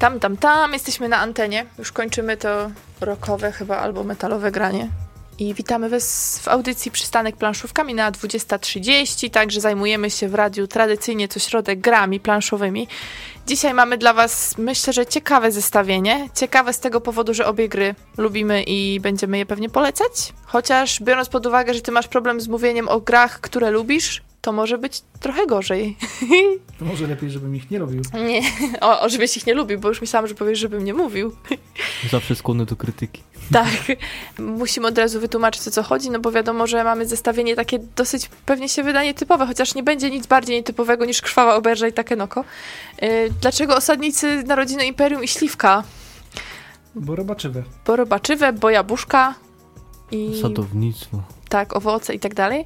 Tam, tam, tam, jesteśmy na antenie. Już kończymy to rockowe chyba albo metalowe granie. I witamy Was w audycji Przystanek Planszówkami na 20.30. Także zajmujemy się w radiu tradycyjnie co środek grami planszowymi. Dzisiaj mamy dla Was, myślę, że ciekawe zestawienie. Ciekawe z tego powodu, że obie gry lubimy i będziemy je pewnie polecać. Chociaż biorąc pod uwagę, że Ty masz problem z mówieniem o grach, które lubisz, to może być trochę gorzej. To może lepiej, żebym ich nie lubił. Nie, o, o żebyś ich nie lubił, bo już myślałam, że powiesz, żebym nie mówił. Zawsze skłonny do krytyki. Tak, musimy od razu wytłumaczyć o co chodzi, no bo wiadomo, że mamy zestawienie takie dosyć pewnie się wyda nietypowe, chociaż nie będzie nic bardziej nietypowego niż krwawa oberża i Takenoko. Yy, dlaczego osadnicy Narodziny Imperium i Śliwka? Bo robaczywe. Bo robaczywe, bo jabłuszka i Sadownictwo. tak, owoce i tak dalej.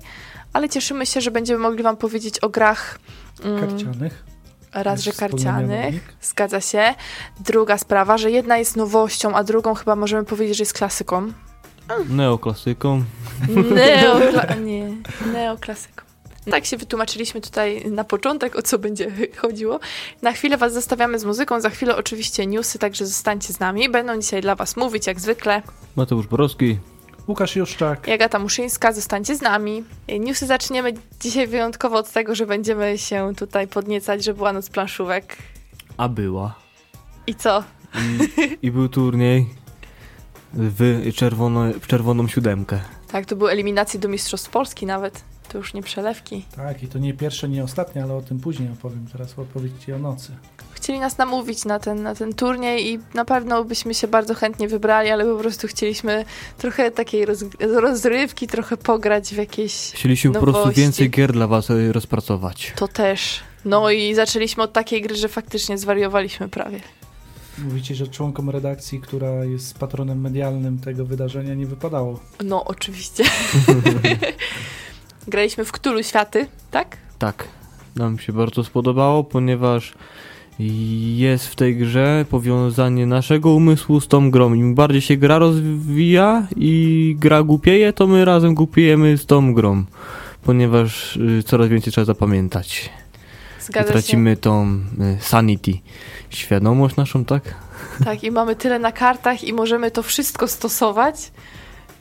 Ale cieszymy się, że będziemy mogli wam powiedzieć o grach mm, Karcianych. raz, że karcianych. Zgadza się. Druga sprawa, że jedna jest nowością, a drugą chyba możemy powiedzieć, że jest klasyką. Neoklasyką. Neokla nie, neoklasyką. Tak się wytłumaczyliśmy tutaj na początek, o co będzie chodziło. Na chwilę was zostawiamy z muzyką, za chwilę oczywiście newsy, także zostańcie z nami. Będą dzisiaj dla was mówić, jak zwykle. Mateusz Borowski. Łukasz Juszczak. Jagata Muszyńska, zostańcie z nami. Newsy zaczniemy dzisiaj wyjątkowo od tego, że będziemy się tutaj podniecać, że była noc planszówek. A była. I co? I, i był turniej w, czerwono, w czerwoną siódemkę. Tak, to były eliminacje do Mistrzostw Polski nawet. To już nie przelewki. Tak, i to nie pierwsze, nie ostatnie, ale o tym później opowiem. Teraz odpowiedź ci o nocy. Chcieli nas namówić na ten, na ten turniej i na pewno byśmy się bardzo chętnie wybrali, ale po prostu chcieliśmy trochę takiej roz, rozrywki, trochę pograć w jakieś... Chcieliśmy po prostu Nowości. więcej gier dla was e, rozpracować. To też. No i zaczęliśmy od takiej gry, że faktycznie zwariowaliśmy prawie. Mówicie, że członkom redakcji, która jest patronem medialnym tego wydarzenia, nie wypadało. No, oczywiście. Graliśmy w Ktulu Światy, tak? Tak. Nam się bardzo spodobało, ponieważ jest w tej grze powiązanie naszego umysłu z tą grą. Im bardziej się gra rozwija i gra głupieje, to my razem głupiejemy z tą grą. Ponieważ y, coraz więcej trzeba zapamiętać. I Zgadza tracimy tą y, sanity. Świadomość naszą, tak? się. Tak, i mamy tyle na kartach i możemy to wszystko stosować,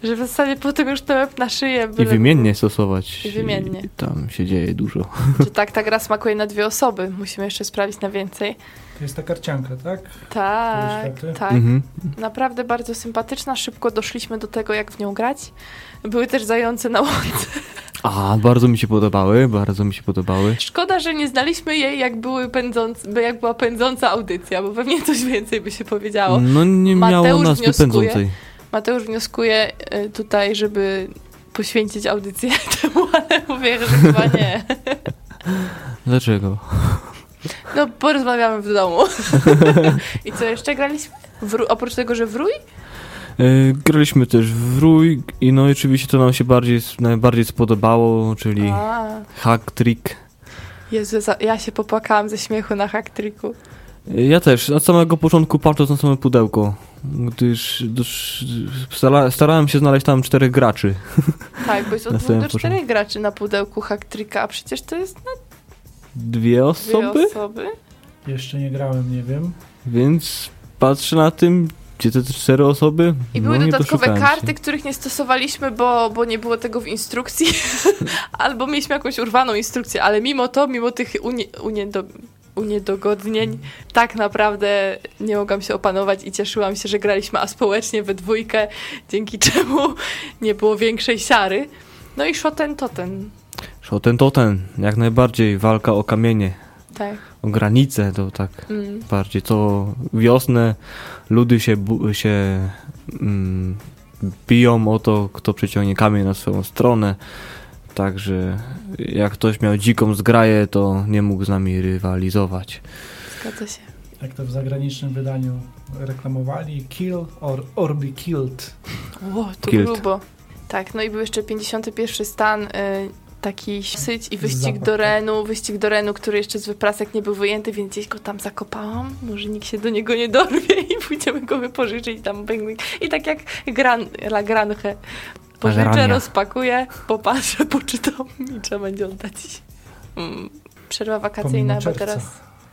że w zasadzie potem już to łeb na szyję. I byle- wymiennie stosować. I wymiennie. I tam się dzieje dużo. Czy tak ta gra smakuje na dwie osoby. Musimy jeszcze sprawić na więcej. To jest ta karcianka, tak? Tak, tak. Mhm. Naprawdę bardzo sympatyczna. Szybko doszliśmy do tego, jak w nią grać. Były też zające na łące. A, bardzo mi się podobały, bardzo mi się podobały. Szkoda, że nie znaliśmy jej, jak, były pędzące, jak była pędząca audycja, bo pewnie coś więcej by się powiedziało. No nie Mateusz miało nazwy wnioskuje. pędzącej. Mateusz wnioskuje y, tutaj, żeby poświęcić audycję temu, ale mówię, że chyba nie. Dlaczego? No, porozmawiamy w domu. I co jeszcze graliśmy? Oprócz tego, że wrój? E, graliśmy też w Rój i no oczywiście to nam się bardziej, najbardziej spodobało, czyli A, hack trick. Jezu, ja się popłakałam ze śmiechu na hacktriku. E, Ja też, od samego początku patrząc na same pudełko, gdyż, gdyż stara, starałem się znaleźć tam czterech graczy. Tak, bo jest od dwóch do czterech graczy na pudełku hacktricka, a przecież to jest na Dwie dwie osoby, osoby. Jeszcze nie grałem, nie wiem. więc patrzę na tym, gdzie te cztery osoby. I no, były dodatkowe karty, Się. których nie stosowaliśmy, bo, bo nie było tego w instrukcji. Albo mieliśmy jakąś urwaną instrukcję, ale mimo to, mimo tych unie, uniedo, uniedogodnień, tak naprawdę nie mogłam się opanować i cieszyłam się, że graliśmy aspołecznie we dwójkę, dzięki czemu nie było większej siary. No i szło ten to ten. Shoten to ten, jak najbardziej, walka o kamienie, Tak. o granice, to tak Mm. bardziej. Co wiosnę ludy się, się mm, biją o to, kto przyciągnie kamień na swoją stronę. Także jak ktoś miał dziką zgraję, to nie mógł z nami rywalizować. Zgadza się. Jak to w zagranicznym wydaniu reklamowali. Kill or, or be killed. O, to Kilt. grubo. Tak, no i był jeszcze 51 stan, y, taki syć i wyścig Zapach, do. Renu, wyścig do Renu, który jeszcze z wyprasek nie był wyjęty, więc gdzieś go tam zakopałam. Może nikt się do niego nie dorwie i pójdziemy go wypożyczyć tam. I tak jak gran, La Grange. Pożyczę, Grania. rozpakuję, popatrzę, poczytam i trzeba będzie oddać. Mm. Przerwa wakacyjna czerwca. teraz.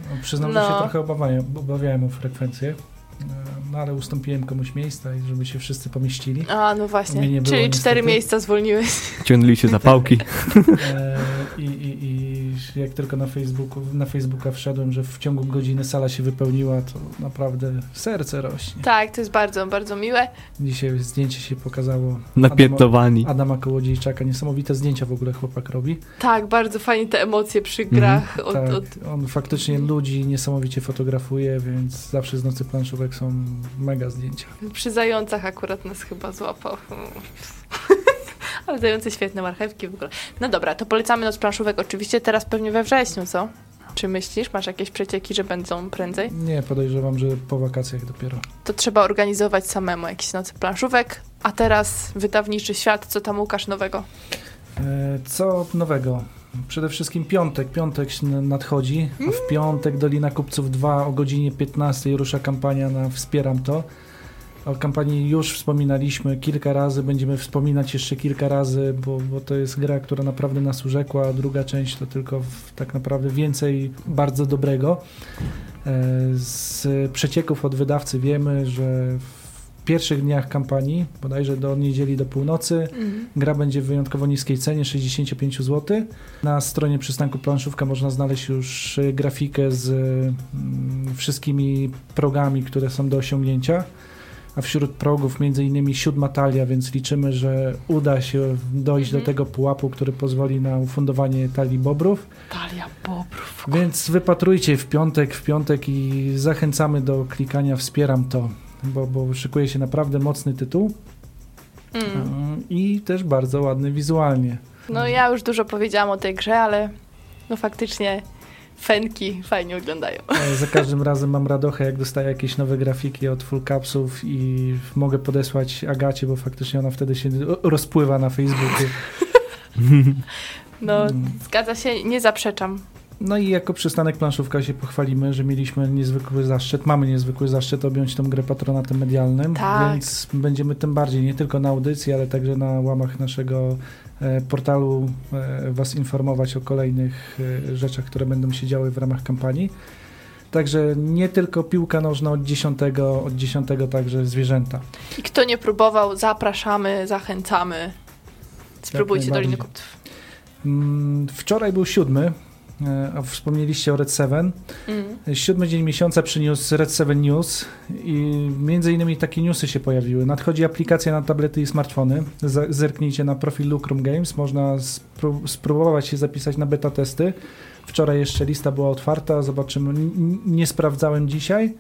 No, Przyznam, No. że się trochę obawiałem, obawiałem o frekwencję, e, no ale ustąpiłem komuś miejsca, i żeby się wszyscy pomieścili. A, no właśnie. nie było, Czyli niestety. cztery miejsca zwolniłeś. Ciągnęli się zapałki. E, I, i, I jak tylko na Facebooku, na Facebooka wszedłem, że w ciągu godziny sala się wypełniła, to naprawdę serce rośnie. Tak, to jest bardzo, bardzo miłe. Dzisiaj zdjęcie się pokazało Napiętowani. Adama, Adama Kołodziejczaka. Niesamowite zdjęcia w ogóle chłopak robi. Tak, bardzo fajnie te emocje przy grach. Od, tak, od... on faktycznie ludzi niesamowicie fotografuje, więc zawsze z nocy planszówek są mega zdjęcia. Przy zającach akurat nas chyba złapał. Ale zające świetne marchewki w ogóle. No dobra, to polecamy Noc Planszówek oczywiście teraz pewnie we wrześniu, co? Czy myślisz? Masz jakieś przecieki, że będą prędzej? Nie, podejrzewam, że po wakacjach dopiero. To trzeba organizować samemu jakieś noce planszówek. A teraz wydawniczy świat, co tam Łukasz nowego? E, Co nowego? Przede wszystkim piątek. Piątek nadchodzi. A w piątek Dolina Kupców 2 o godzinie 15 rusza kampania na Wspieram to. O kampanii już wspominaliśmy kilka razy, będziemy wspominać jeszcze kilka razy, bo, bo to jest gra, która naprawdę nas urzekła, a druga część to tylko w, tak naprawdę więcej bardzo dobrego. E, Z przecieków od wydawcy wiemy, że w pierwszych dniach kampanii, bodajże do niedzieli do północy, Gra będzie w wyjątkowo niskiej cenie 65 zł. Na stronie przystanku planszówka można znaleźć już grafikę z mm, wszystkimi progami, które są do osiągnięcia. A wśród progów między innymi siódma talia, więc liczymy, że uda się dojść Mhm. do tego pułapu, który pozwoli na ufundowanie talii bobrów. Talia Bobrów. Więc wypatrujcie w piątek, w piątek i zachęcamy do klikania wspieram to, bo, bo szykuje się naprawdę mocny tytuł. Mm, i też bardzo ładny wizualnie. No ja już dużo powiedziałam o tej grze, ale no faktycznie fenki fajnie wyglądają. E, Za każdym razem mam radochę, jak dostaję jakieś nowe grafiki od Full Capsów i mogę podesłać Agacie, bo faktycznie ona wtedy się rozpływa na Facebooku. No Mm. zgadza się, nie zaprzeczam. No i jako przystanek planszówka się pochwalimy, że mieliśmy niezwykły zaszczyt, mamy niezwykły zaszczyt objąć tą grę patronatem medialnym, Tak. więc będziemy tym bardziej nie tylko na audycji, ale także na łamach naszego e, portalu e, Was informować o kolejnych e, rzeczach, które będą się działy w ramach kampanii. Także nie tylko piłka nożna od 10, od 10 także zwierzęta. I kto nie próbował, zapraszamy, zachęcamy. Spróbujcie. Doliny Kupców. Mm, Wczoraj był siódmy, wspomnieliście o Red Seven. Mm. Siódmy dzień miesiąca przyniósł Red 7 News i między innymi takie newsy się pojawiły. Nadchodzi aplikacja na tablety i smartfony. Zerknijcie na profil Lucrum Games. Można spró- spróbować się zapisać na beta testy. Wczoraj jeszcze lista była otwarta. Zobaczymy. N- nie sprawdzałem dzisiaj.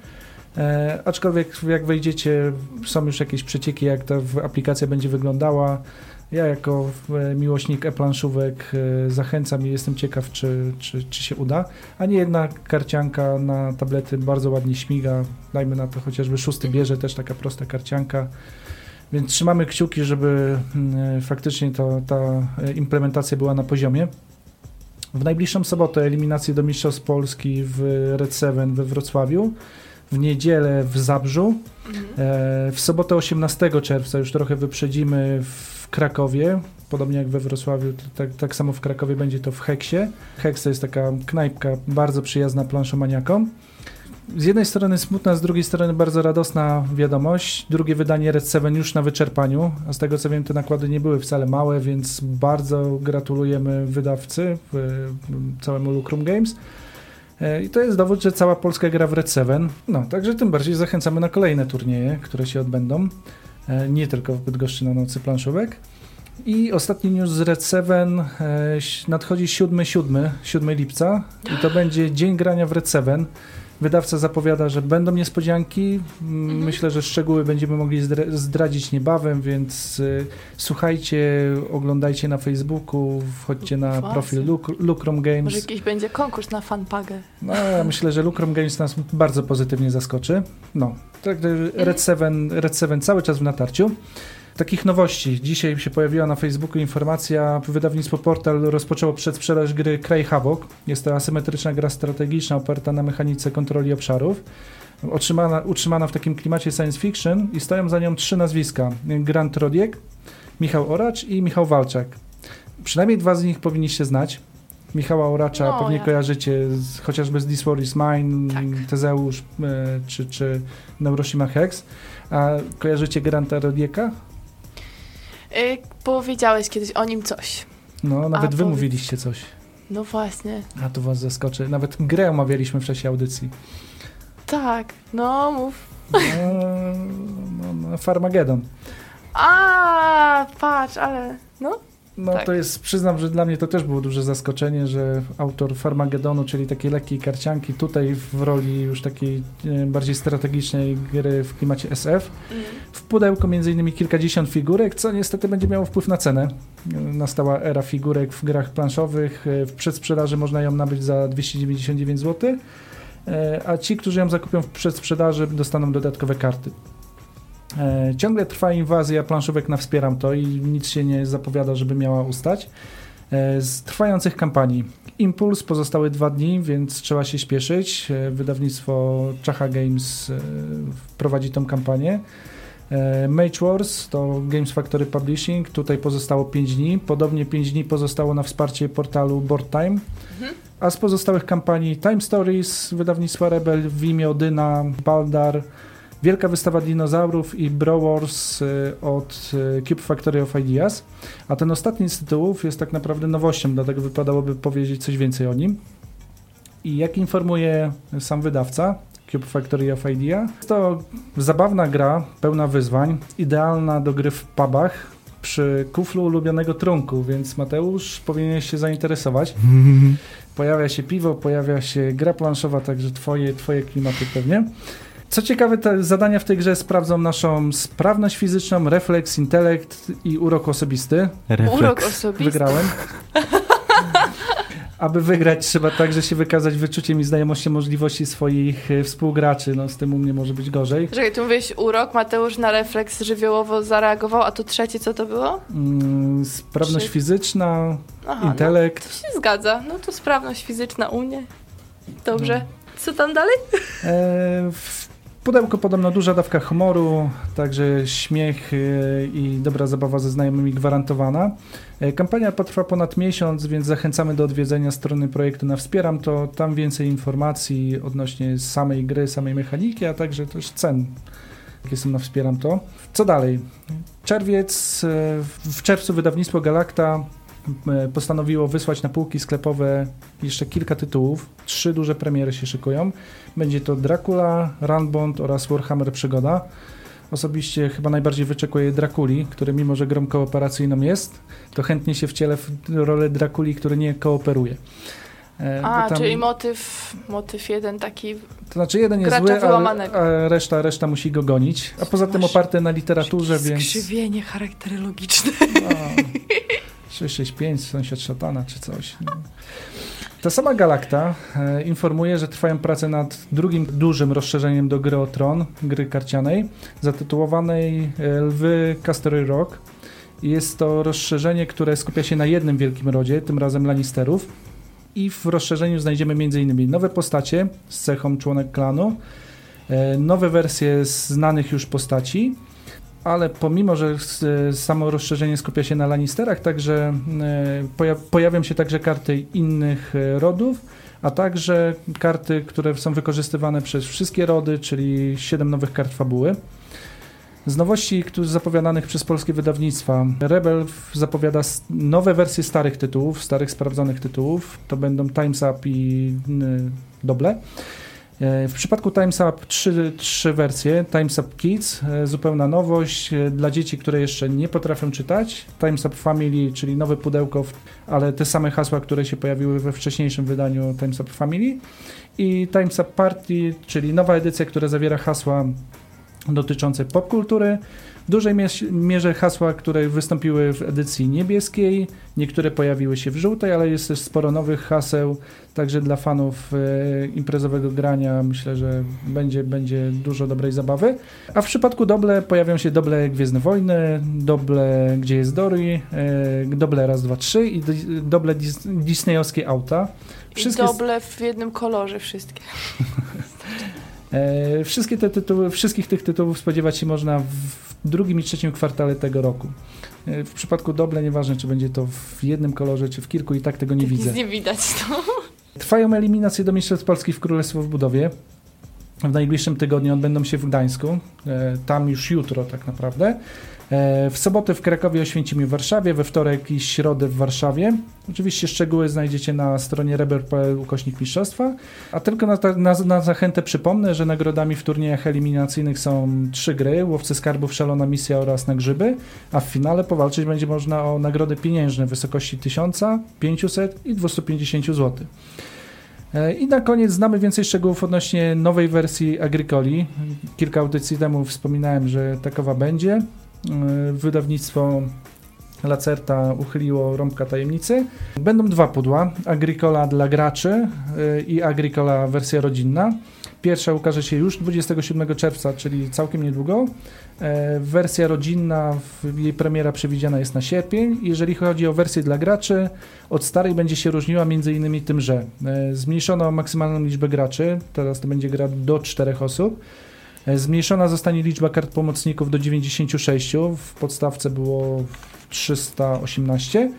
E, aczkolwiek jak wejdziecie, są już jakieś przecieki, jak ta aplikacja będzie wyglądała. Ja jako e, miłośnik e-planszówek e, zachęcam i jestem ciekaw, czy, czy, czy się uda. A nie jedna karcianka na tablety bardzo ładnie śmiga. Dajmy na to chociażby szósty bierze, też taka prosta karcianka. Więc trzymamy kciuki, żeby mm, faktycznie to, ta e, implementacja była na poziomie. W najbliższą sobotę eliminacje do Mistrzostw Polski w Red Seven we Wrocławiu. W niedzielę w Zabrzu. Mhm. E, W sobotę 18 czerwca już trochę wyprzedzimy w Krakowie, podobnie jak we Wrocławiu, tak, tak samo w Krakowie będzie to w Heksie. Heks to jest taka knajpka bardzo przyjazna planszomaniakom. Z jednej strony smutna, z drugiej strony bardzo radosna wiadomość. Drugie wydanie Red 7 już na wyczerpaniu, a z tego co wiem te nakłady nie były wcale małe, więc bardzo gratulujemy wydawcy, w- całemu Lucrum Games. E, I to jest dowód, że cała Polska gra w Red 7. No, także tym bardziej zachęcamy na kolejne turnieje, które się odbędą. E, Nie tylko w Bydgoszczy na nocy planszówek. I ostatni news z Red 7 e, nadchodzi 7-7, 7 lipca i to będzie dzień grania w Red 7. Wydawca zapowiada, że będą niespodzianki. Mm, Mhm. Myślę, że szczegóły będziemy mogli zdra- zdradzić niebawem, więc y, słuchajcie, oglądajcie na Facebooku, wchodźcie na Właśnie. profil Luc- Lucrum Games. Może jakiś będzie konkurs na fanpagę. No, ja myślę, że Lucrum Games nas bardzo pozytywnie zaskoczy. No, tak, Red 7, Red 7 cały czas w natarciu. Takich nowości. Dzisiaj się pojawiła na Facebooku informacja, wydawnictwo Portal rozpoczęło przedsprzedaż gry Kraj Havok. Jest to asymetryczna gra strategiczna oparta na mechanice kontroli obszarów. Otrzymana, utrzymana w takim klimacie science fiction i stoją za nią trzy nazwiska. Grant Rodiek, Michał Oracz i Michał Walczak. Przynajmniej dwa z nich powinniście znać. Michała Oracza No, pewnie ja- kojarzycie z, chociażby z This War is Mine, Tak. Tezeusz e, czy, czy Neuroshima Hex. A kojarzycie Granta Rodieka? Y, powiedziałeś kiedyś o nim coś. No, nawet wy powiedz. mówiliście coś. No właśnie. A to was zaskoczy. Nawet grę omawialiśmy w czasie audycji. Tak, no mów. No, no, no, Farmageddon. A, patrz, ale no. No Tak. to jest, przyznam, że dla mnie to też było duże zaskoczenie, że autor Farmagedonu, czyli takiej lekkiej karcianki, tutaj w roli już takiej e, bardziej strategicznej gry w klimacie SF, w pudełku między innymi kilkadziesiąt figurek, co niestety będzie miało wpływ na cenę. Nastała era figurek w grach planszowych, e, w przedsprzedaży można ją nabyć za 299 zł, e, a ci, którzy ją zakupią w przedsprzedaży dostaną dodatkowe karty. E, Ciągle trwa inwazja planszówek na Wspieram to i nic się nie zapowiada, żeby miała ustać. E, Z trwających kampanii Impuls pozostałe dwa dni, więc trzeba się śpieszyć. E, Wydawnictwo Czacha Games prowadzi tą kampanię. Mage Wars to Games Factory Publishing, tutaj pozostało 5 dni. Podobnie 5 dni pozostało na wsparcie portalu Board Time. Mhm. A z pozostałych kampanii Time Stories, wydawnictwa Rebel, Vimeo, Dyna, Baldar, Wielka wystawa dinozaurów i Bro Wars y, od y, Cube Factory of Ideas. A ten ostatni z tytułów jest tak naprawdę nowością, dlatego wypadałoby powiedzieć coś więcej o nim. I jak informuje sam wydawca, Cube Factory of Idea, to zabawna gra, pełna wyzwań, idealna do gry w pubach przy kuflu ulubionego trunku, więc Mateusz powinien się zainteresować. Pojawia się piwo, pojawia się gra planszowa, także twoje, twoje klimaty pewnie. Co ciekawe, te zadania w tej grze sprawdzą naszą sprawność fizyczną, refleks, intelekt i urok osobisty. Refleks. Urok osobisty. Wygrałem. Aby wygrać, trzeba także się wykazać wyczuciem i znajomością możliwości swoich e, współgraczy. No, z tym u mnie może być gorzej. Czekaj, tu mówiłeś urok, Mateusz na refleks żywiołowo zareagował, a to trzecie co to było? Mm, sprawność Trzy. fizyczna, Aha, intelekt. no, to się zgadza. No to sprawność fizyczna u mnie. Dobrze. Co tam dalej? E, w pudełku podobno duża dawka humoru, także śmiech e, i dobra zabawa ze znajomymi gwarantowana. E, Kampania potrwa ponad miesiąc, więc zachęcamy do odwiedzenia strony projektu na Wspieram to. Tam więcej informacji odnośnie samej gry, samej mechaniki, a także też cen, jakie są na Wspieram to. Co dalej? Czerwiec, e, w czerwcu wydawnictwo Galacta e, postanowiło wysłać na półki sklepowe jeszcze kilka tytułów. Trzy duże premiery się szykują. Będzie to Dracula, Runbond oraz Warhammer Przygoda. Osobiście chyba najbardziej wyczekuję Drakuli, który mimo, że grą kooperacyjną jest, to chętnie się wcielę w rolę Drakuli, który nie kooperuje. E, A, tam- czyli motyw, motyw jeden taki. To znaczy jeden jest zły, wyłamanego. a reszta, reszta musi go gonić. A poza tym oparte na literaturze, więc... Skrzywienie charakterologiczne. No, 665, sąsiad szatana czy coś. No. Ta sama Galakta e, informuje, że trwają prace nad drugim dużym rozszerzeniem do gry o Tron, gry karcianej, zatytułowanej e, Lwy Castery Rock. Jest to rozszerzenie, które skupia się na jednym wielkim rodzie, tym razem Lannisterów. I w rozszerzeniu znajdziemy m.in. nowe postacie z cechą członek klanu, e, nowe wersje znanych już postaci, ale pomimo, że samo rozszerzenie skupia się na Lannisterach, także e, poja pojawią się także karty innych e, rodów, a także karty, które są wykorzystywane przez wszystkie rody, czyli 7 nowych kart fabuły. Z nowości, zapowiadanych przez polskie wydawnictwa, Rebel zapowiada nowe wersje starych tytułów, starych sprawdzonych tytułów. To będą Times Up i y, Doble. E, W przypadku Times Up trzy, trzy wersje. Times Up Kids, e, zupełna nowość e, dla dzieci, które jeszcze nie potrafią czytać. Times Up Family, czyli nowe pudełko, ale te same hasła, które się pojawiły we wcześniejszym wydaniu Times Up Family. I Times Up Party, czyli nowa edycja, która zawiera hasła dotyczące popkultury. W dużej mierz- mierze hasła, które wystąpiły w edycji niebieskiej, niektóre pojawiły się w żółtej, ale jest też sporo nowych haseł, także dla fanów e, imprezowego grania myślę, że będzie, będzie dużo dobrej zabawy. A w przypadku Doble pojawią się Doble Gwiezdne Wojny, Doble Gdzie jest Dory, e, Doble raz, dwa, trzy i Doble dis disneyowskie auta. I doble w jednym kolorze wszystkie. E, wszystkie te tytuły, wszystkich tych tytułów spodziewać się można w drugim i trzecim kwartale tego roku. E, W przypadku Doble nieważne, czy będzie to w jednym kolorze, czy w kilku, i tak tego nie widzę. Nic nie widać. No. Trwają eliminacje do Mistrzostw Polski w Królestwo w Budowie. W najbliższym tygodniu odbędą się w Gdańsku. E, Tam już jutro tak naprawdę. E, W sobotę w Krakowie, Oświęcimiu w Warszawie, we wtorek i środę w Warszawie. Oczywiście szczegóły znajdziecie na stronie rebel.pl ukośnik mistrzostwa. A tylko na, na, na zachętę przypomnę, że nagrodami w turniejach eliminacyjnych są trzy gry, Łowcy Skarbów, Szalona Misja oraz Na Grzyby, a w finale powalczyć będzie można o nagrody pieniężne w wysokości 1000, 500 i 250 zł. E, I na koniec znamy więcej szczegółów odnośnie nowej wersji Agricoli. Kilka audycji temu wspominałem, że takowa będzie. E, Wydawnictwo Lacerta uchyliło rąbka tajemnicy. Będą dwa pudła, Agricola dla graczy e, i Agricola wersja rodzinna. Pierwsza ukaże się już 27 czerwca, czyli całkiem niedługo. E, Wersja rodzinna, jej premiera przewidziana jest na sierpień. Jeżeli chodzi o wersję dla graczy, od starej będzie się różniła innymi tym, że zmniejszono maksymalną liczbę graczy, teraz to będzie gra do 4 osób. E, Zmniejszona zostanie liczba kart pomocników do 96, w podstawce było 318.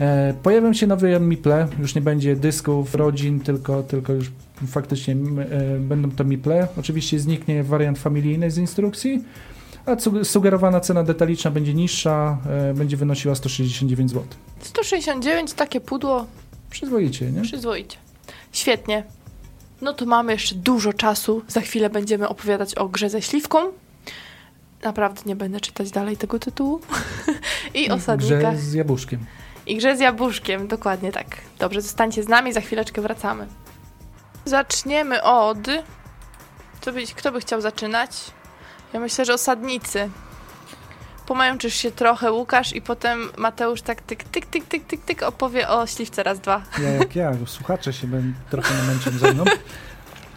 E, Pojawią się nowe miple, już nie będzie dysków, rodzin, tylko, tylko już faktycznie e, będą to miple. Oczywiście zniknie wariant familijny z instrukcji, a su- sugerowana cena detaliczna będzie niższa, będzie wynosiła 169 zł. 169, takie pudło, Przyzwoicie, nie? przyzwoicie. Świetnie. No to mamy jeszcze dużo czasu. Za chwilę będziemy opowiadać o grze ze śliwką. Naprawdę nie będę czytać dalej tego tytułu. I osadnikach. Grze z jabłuszkiem. I grze z jabłuszkiem, dokładnie tak. Dobrze, zostańcie z nami, za chwileczkę wracamy. Zaczniemy od... Kto by, kto by chciał zaczynać? Ja myślę, że osadnicy. Pomęczysz się trochę, Łukasz, i potem Mateusz tak tyk, tyk, tyk, tyk, tyk, tyk opowie o śliwce raz, dwa. Ja jak ja, słuchacze się będą trochę namęczą ze mną.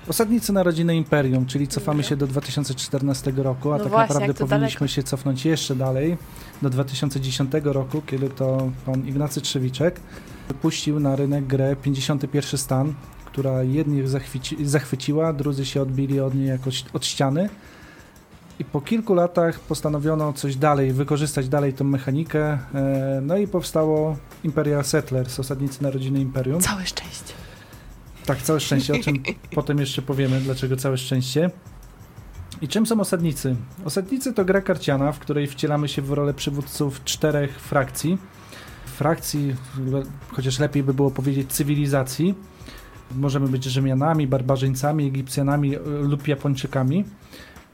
Osadnicy Narodziny Imperium, czyli cofamy się do 2014 roku, a No tak właśnie, naprawdę powinniśmy daleko. się cofnąć jeszcze dalej, do 2010 roku, kiedy to pan Ignacy Trzewiczek wypuścił na rynek grę 51 stan, która jednych zachwyci, zachwyciła, drudzy się odbili od niej jakoś od ściany. I po kilku latach postanowiono coś dalej, wykorzystać dalej tą mechanikę, e, no i powstało Imperial Settlers, Osadnicy Narodziny Imperium. Całe szczęście. Tak, całe szczęście, o czym potem jeszcze powiemy, dlaczego całe szczęście. I czym są osadnicy? Osadnicy to gra karciana, w której wcielamy się w rolę przywódców czterech frakcji. Frakcji, chociaż lepiej by było powiedzieć cywilizacji. Możemy być Rzymianami, barbarzyńcami, Egipcjanami e, lub Japończykami.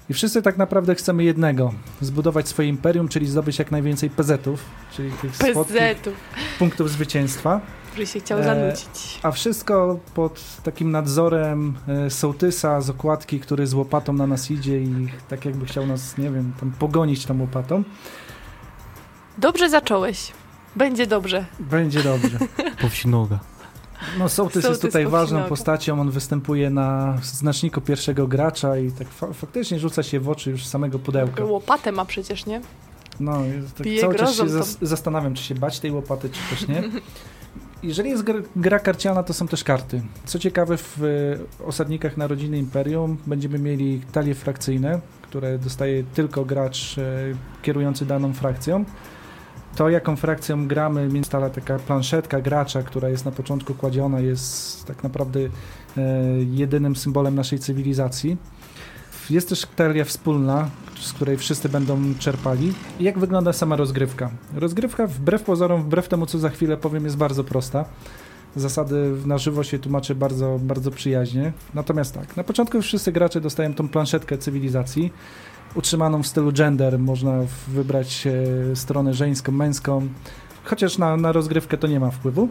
I wszyscy tak naprawdę chcemy jednego: zbudować swoje imperium, czyli zdobyć jak najwięcej PZ-ów, czyli tych PZ-ów. punktów zwycięstwa. Który się chciał E, zanucić. A wszystko pod takim nadzorem e, sołtysa z okładki, który z łopatą na nas idzie i tak jakby chciał nas, nie wiem, tam pogonić tą łopatą. Dobrze zacząłeś. Będzie dobrze. Będzie dobrze. Po wsi noga. No sołtys, jest tutaj ważną postacią, on występuje na znaczniku pierwszego gracza i tak fa faktycznie rzuca się w oczy już samego pudełka. Łopatę ma przecież, nie? No, tak cały czas się zas zastanawiam, czy się bać tej łopaty, czy też nie. Jeżeli jest gra, gra karciana, to są też karty. Co ciekawe, w e, osadnikach Narodziny Imperium będziemy mieli talie frakcyjne, które dostaje tylko gracz e, kierujący daną frakcją. To, jaką frakcją gramy, więc taka planszetka gracza, która jest na początku kładziona, jest tak naprawdę e, jedynym symbolem naszej cywilizacji. Jest też talia wspólna, z której wszyscy będą czerpali. Jak wygląda sama rozgrywka? Rozgrywka wbrew pozorom, wbrew temu co za chwilę powiem, jest bardzo prosta. Zasady na żywo się tłumaczy bardzo, bardzo przyjaźnie. Natomiast tak, na początku wszyscy gracze dostają tą planszetkę cywilizacji, utrzymaną w stylu gender. Można wybrać e, stronę żeńską, męską, chociaż na, na rozgrywkę to nie ma wpływu.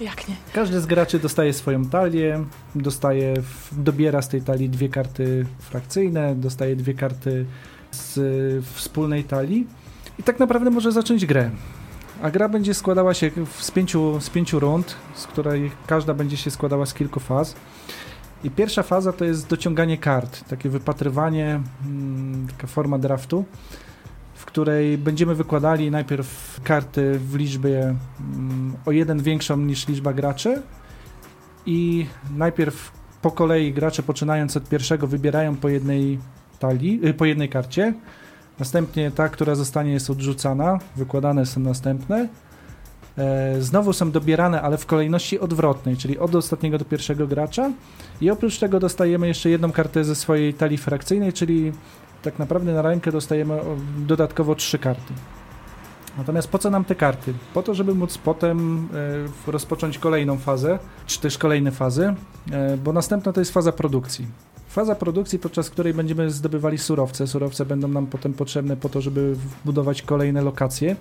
Jak nie? Każdy z graczy dostaje swoją talię, dostaje, dobiera z tej talii dwie karty frakcyjne, dostaje dwie karty z y, wspólnej talii i tak naprawdę może zacząć grę. A gra będzie składała się z pięciu, z pięciu rund, z której każda będzie się składała z kilku faz. I pierwsza faza to jest dociąganie kart, takie wypatrywanie, mm, taka forma draftu, w której będziemy wykładali najpierw karty w liczbie mm, o jeden większą niż liczba graczy i najpierw po kolei gracze poczynając od pierwszego wybierają po jednej talii, y, po jednej karcie, Następnie ta, która zostanie, jest odrzucana. Wykładane są następne. E, znowu są dobierane, ale w kolejności odwrotnej, czyli od ostatniego do pierwszego gracza. I oprócz tego dostajemy jeszcze jedną kartę ze swojej talii frakcyjnej, czyli tak naprawdę na rękę dostajemy dodatkowo trzy karty. Natomiast po co nam te karty? Po to, żeby móc potem e, rozpocząć kolejną fazę, czy też kolejne fazy, e, bo następna to jest faza produkcji. Faza produkcji, podczas której będziemy zdobywali surowce. Surowce będą nam potem potrzebne po to, żeby budować kolejne lokacje.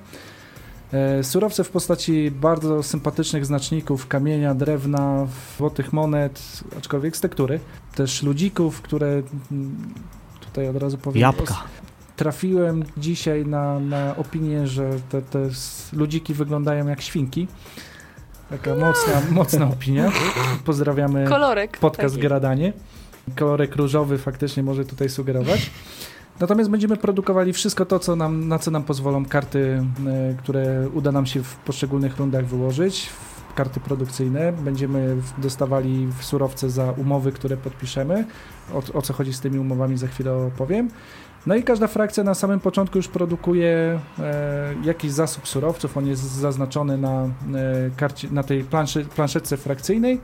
E, surowce w postaci bardzo sympatycznych znaczników, kamienia, drewna, złotych monet, aczkolwiek z tektury. Też ludzików, które mm, tutaj od razu powiem. Jabłka. Trafiłem dzisiaj na, na opinię, że te, te ludziki wyglądają jak świnki. Taka mocna, mocna opinia. Pozdrawiamy Kolorek. podcast taki. Gradanie. Kolorek różowy faktycznie może tutaj sugerować. Natomiast będziemy produkowali wszystko to, co nam, na co nam pozwolą karty, e, które uda nam się w poszczególnych rundach wyłożyć, karty produkcyjne. Będziemy dostawali surowce za umowy, które podpiszemy. O, o co chodzi z tymi umowami za chwilę opowiem. No i każda frakcja na samym początku już produkuje e, jakiś zasób surowców. On jest zaznaczony na, e, karcie, na tej planszy, planszetce frakcyjnej.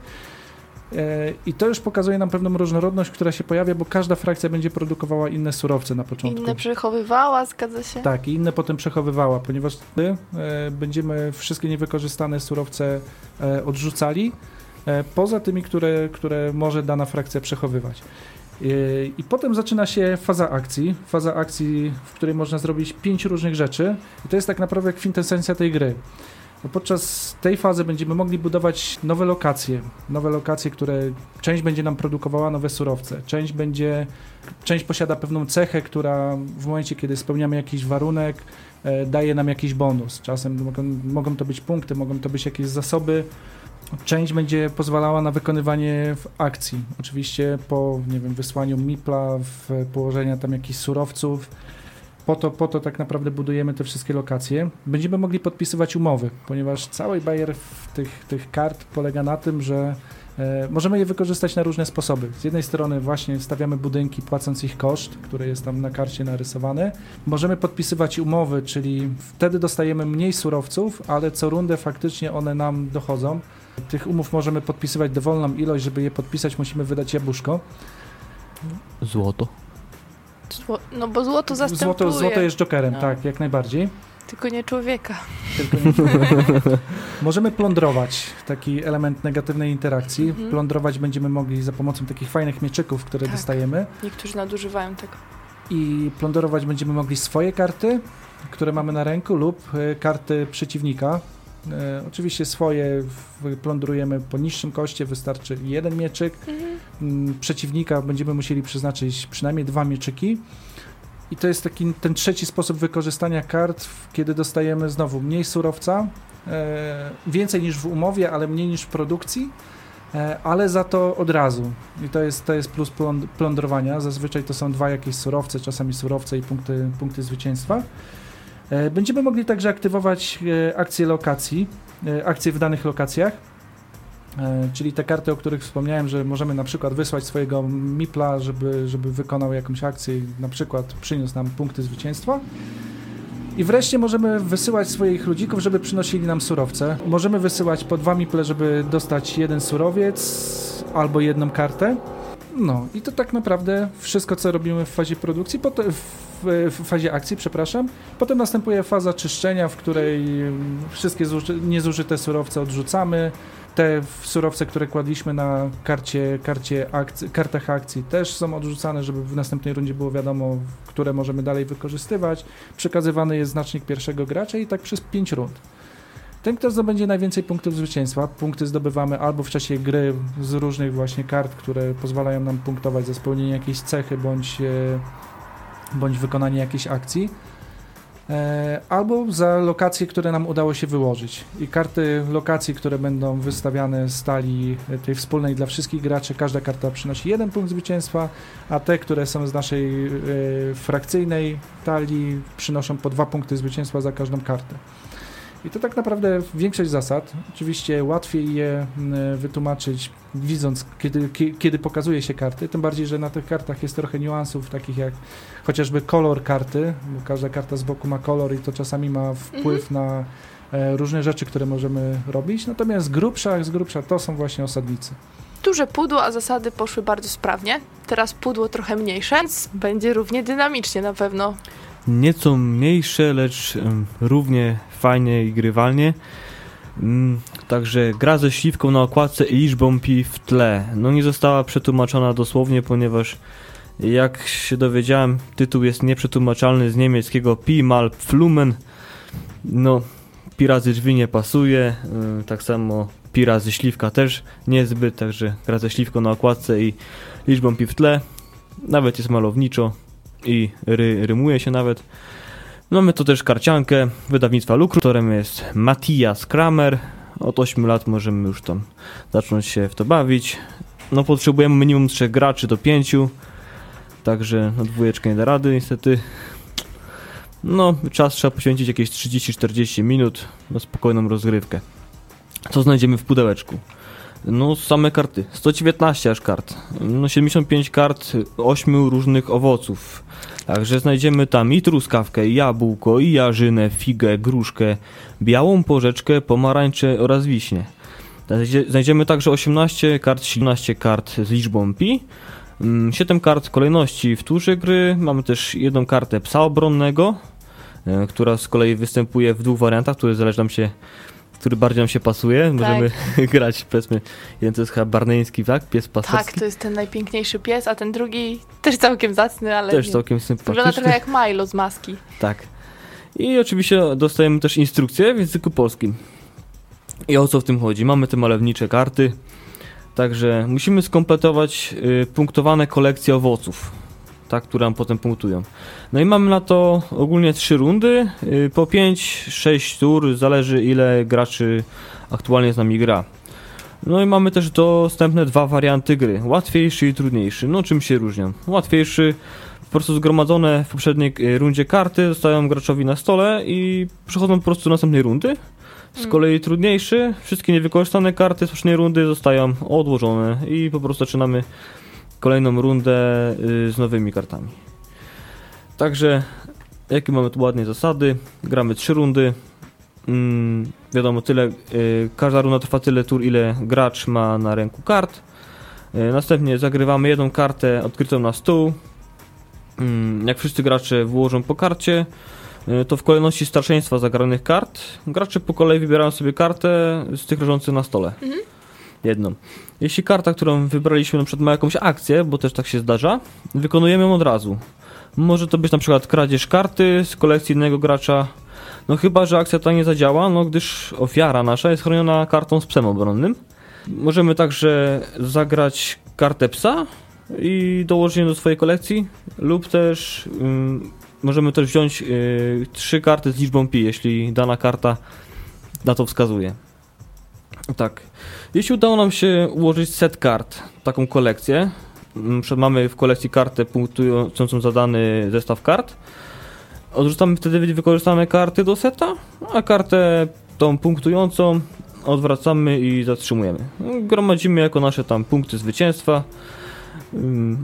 E, I to już pokazuje nam pewną różnorodność, która się pojawia, bo każda frakcja będzie produkowała inne surowce na początku. Inne przechowywała, zgadza się? Tak, i inne potem przechowywała, ponieważ my e, będziemy wszystkie niewykorzystane surowce e, odrzucali, poza tymi, które, które może dana frakcja przechowywać. I potem zaczyna się faza akcji, faza akcji, w której można zrobić pięć różnych rzeczy. I to jest tak naprawdę kwintesencja tej gry. No podczas tej fazy będziemy mogli budować nowe lokacje, nowe lokacje, które część będzie nam produkowała nowe surowce, część będzie, część posiada pewną cechę, która w momencie, kiedy spełniamy jakiś warunek, e, daje nam jakiś bonus. Czasem mogą, mogą to być punkty, mogą to być jakieś zasoby. Część będzie pozwalała na wykonywanie akcji. Oczywiście po, nie wiem, wysłaniu MIPLA, w położenia tam jakichś surowców, po to, po to tak naprawdę budujemy te wszystkie lokacje. Będziemy mogli podpisywać umowy, ponieważ cały bajer tych, tych kart polega na tym, że e, możemy je wykorzystać na różne sposoby. Z jednej strony właśnie stawiamy budynki płacąc ich koszt, który jest tam na karcie narysowany. Możemy podpisywać umowy, czyli wtedy dostajemy mniej surowców, ale co rundę faktycznie one nam dochodzą. Tych umów możemy podpisywać dowolną ilość, żeby je podpisać musimy wydać jabłuszko. Złoto. Zło no bo złoto zastępuje. Złoto, złoto jest jokerem, no. tak, jak najbardziej. Tylko nie człowieka. Tylko nie człowieka. Możemy plądrować, taki element negatywnej interakcji. Mhm. Plądrować będziemy mogli za pomocą takich fajnych mieczyków, które tak. dostajemy. Niektórzy nadużywają tego. I plądrować będziemy mogli swoje karty, które mamy na ręku lub y, karty przeciwnika, E, oczywiście swoje plądrujemy po niższym koszcie, wystarczy jeden mieczyk. Mhm. Mm, przeciwnika będziemy musieli przeznaczyć przynajmniej dwa mieczyki. I to jest taki ten trzeci sposób wykorzystania kart, kiedy dostajemy znowu mniej surowca, e, więcej niż w umowie, ale mniej niż w produkcji, e, ale za to od razu. I to jest, to jest plus plądrowania. Zazwyczaj to są dwa jakieś surowce, czasami surowce i punkty, punkty zwycięstwa. E, będziemy mogli także aktywować e, akcje lokacji, e, akcje w danych lokacjach, czyli te karty, o których wspomniałem, że możemy na przykład wysłać swojego MIPLA, żeby, żeby wykonał jakąś akcję i na przykład przyniósł nam punkty zwycięstwa. I wreszcie możemy wysyłać swoich ludzików, żeby przynosili nam surowce. Możemy wysyłać po dwa miple, żeby dostać jeden surowiec albo jedną kartę. No i to tak naprawdę wszystko, co robimy w fazie produkcji, potem w, w fazie akcji, przepraszam. Potem następuje faza czyszczenia, w której wszystkie niezużyte surowce odrzucamy. Te surowce, które kładliśmy na karcie, karcie akcji, kartach akcji też są odrzucane, żeby w następnej rundzie było wiadomo, które możemy dalej wykorzystywać. Przekazywany jest znacznik pierwszego gracza i tak przez 5 rund. Ten, kto zdobędzie najwięcej punktów zwycięstwa, punkty zdobywamy albo w czasie gry z różnych właśnie kart, które pozwalają nam punktować za spełnienie jakiejś cechy bądź, e, bądź wykonanie jakiejś akcji, e, albo za lokacje, które nam udało się wyłożyć. I karty lokacji, które będą wystawiane z talii tej wspólnej dla wszystkich graczy, każda karta przynosi jeden punkt zwycięstwa, a te, które są z naszej e, frakcyjnej talii, przynoszą po dwa punkty zwycięstwa za każdą kartę. I to tak naprawdę większość zasad. Oczywiście łatwiej je mm, wytłumaczyć widząc, kiedy, kiedy pokazuje się karty, tym bardziej, że na tych kartach jest trochę niuansów, takich jak chociażby kolor karty, bo każda karta z boku ma kolor i to czasami ma wpływ mhm. na e, różne rzeczy, które możemy robić. Natomiast z grubsza, z grubsza to są właśnie osadnicy. Duże pudło, a zasady poszły bardzo sprawnie. Teraz pudło trochę mniejsze, więc będzie równie dynamicznie na pewno. Nieco mniejsze, lecz równie fajnie i grywalnie. Um, także gra ze śliwką na okładce i liczbą pi w tle. No nie została przetłumaczona dosłownie, ponieważ jak się dowiedziałem, tytuł jest nieprzetłumaczalny z niemieckiego pi mal flumen. No, pi razy drzwi nie pasuje, um, tak samo pi razy śliwka też niezbyt, także gra ze śliwką na okładce i liczbą pi w tle. Nawet jest malowniczo i ry, rymuje się nawet. Mamy tu też karciankę wydawnictwa Lukru, którym jest Matthias Kramer. Od 8 lat możemy już tam zacząć się w to bawić. No potrzebujemy minimum 3 graczy do 5. Także no dwójeczkę nie da rady niestety. No, czas trzeba poświęcić jakieś 30-40 minut na spokojną rozgrywkę. Co znajdziemy w pudełeczku? No, same karty. 119 aż kart. No, 75 kart 8 różnych owoców. Także znajdziemy tam i truskawkę, i jabłko, i jarzynę, figę, gruszkę, białą porzeczkę, pomarańcze oraz wiśnie. Znajdziemy także 18 kart, 17 kart z liczbą pi, 7 mm, kart kolejności w turze gry, mamy też jedną kartę psa obronnego, e, która z kolei występuje w dwóch wariantach, które zależy nam się który bardziej nam się pasuje. Tak. Możemy grać, powiedzmy, jeden to jest chyba barneński, tak? Pies pasterski. Tak, to jest ten najpiękniejszy pies, a ten drugi też całkiem zacny, ale Też nie. całkiem sympatyczny. Wygląda trochę jak Milo z maski. Tak. I oczywiście dostajemy też instrukcję w języku polskim. I o co w tym chodzi? Mamy te malownicze karty, także musimy skompletować y, punktowane kolekcje owoców tak, które nam potem punktują. No i mamy na to ogólnie trzy rundy, y, po 5-6 tur, zależy ile graczy aktualnie z nami gra. No i mamy też dostępne dwa warianty gry, łatwiejszy i trudniejszy. No czym się różnią? Łatwiejszy, po prostu zgromadzone w poprzedniej y, rundzie karty zostają graczowi na stole i przechodzą po prostu do następnej rundy. Z mm. kolei trudniejszy, wszystkie niewykorzystane karty z poprzedniej rundy zostają odłożone i po prostu zaczynamy kolejną rundę y, z nowymi kartami. Także, jakie mamy tu ładnie zasady? Gramy trzy rundy. Mm, wiadomo, tyle, y, każda runda trwa tyle tur, ile gracz ma na ręku kart. Y, następnie zagrywamy jedną kartę odkrytą na stół. Mm, jak wszyscy gracze włożą po karcie, to w kolejności starszeństwa zagranych kart, gracze po kolei wybierają sobie kartę z tych leżących na stole. Mhm jedną. Jeśli karta, którą wybraliśmy na przykład ma jakąś akcję, bo też tak się zdarza, wykonujemy ją od razu. Może to być na przykład kradzież karty z kolekcji innego gracza, no chyba, że akcja ta nie zadziała, no gdyż ofiara nasza jest chroniona kartą z psem obronnym. Możemy także zagrać kartę psa i dołożyć ją do swojej kolekcji, lub też możemy też wziąć yy, trzy karty z liczbą pi, jeśli dana karta na to wskazuje. Tak. Jeśli udało nam się ułożyć set kart, taką kolekcję, mamy w kolekcji kartę punktującą za dany zestaw kart, odrzucamy wtedy wykorzystane karty do seta, a kartę tą punktującą odwracamy i zatrzymujemy. Gromadzimy jako nasze tam punkty zwycięstwa.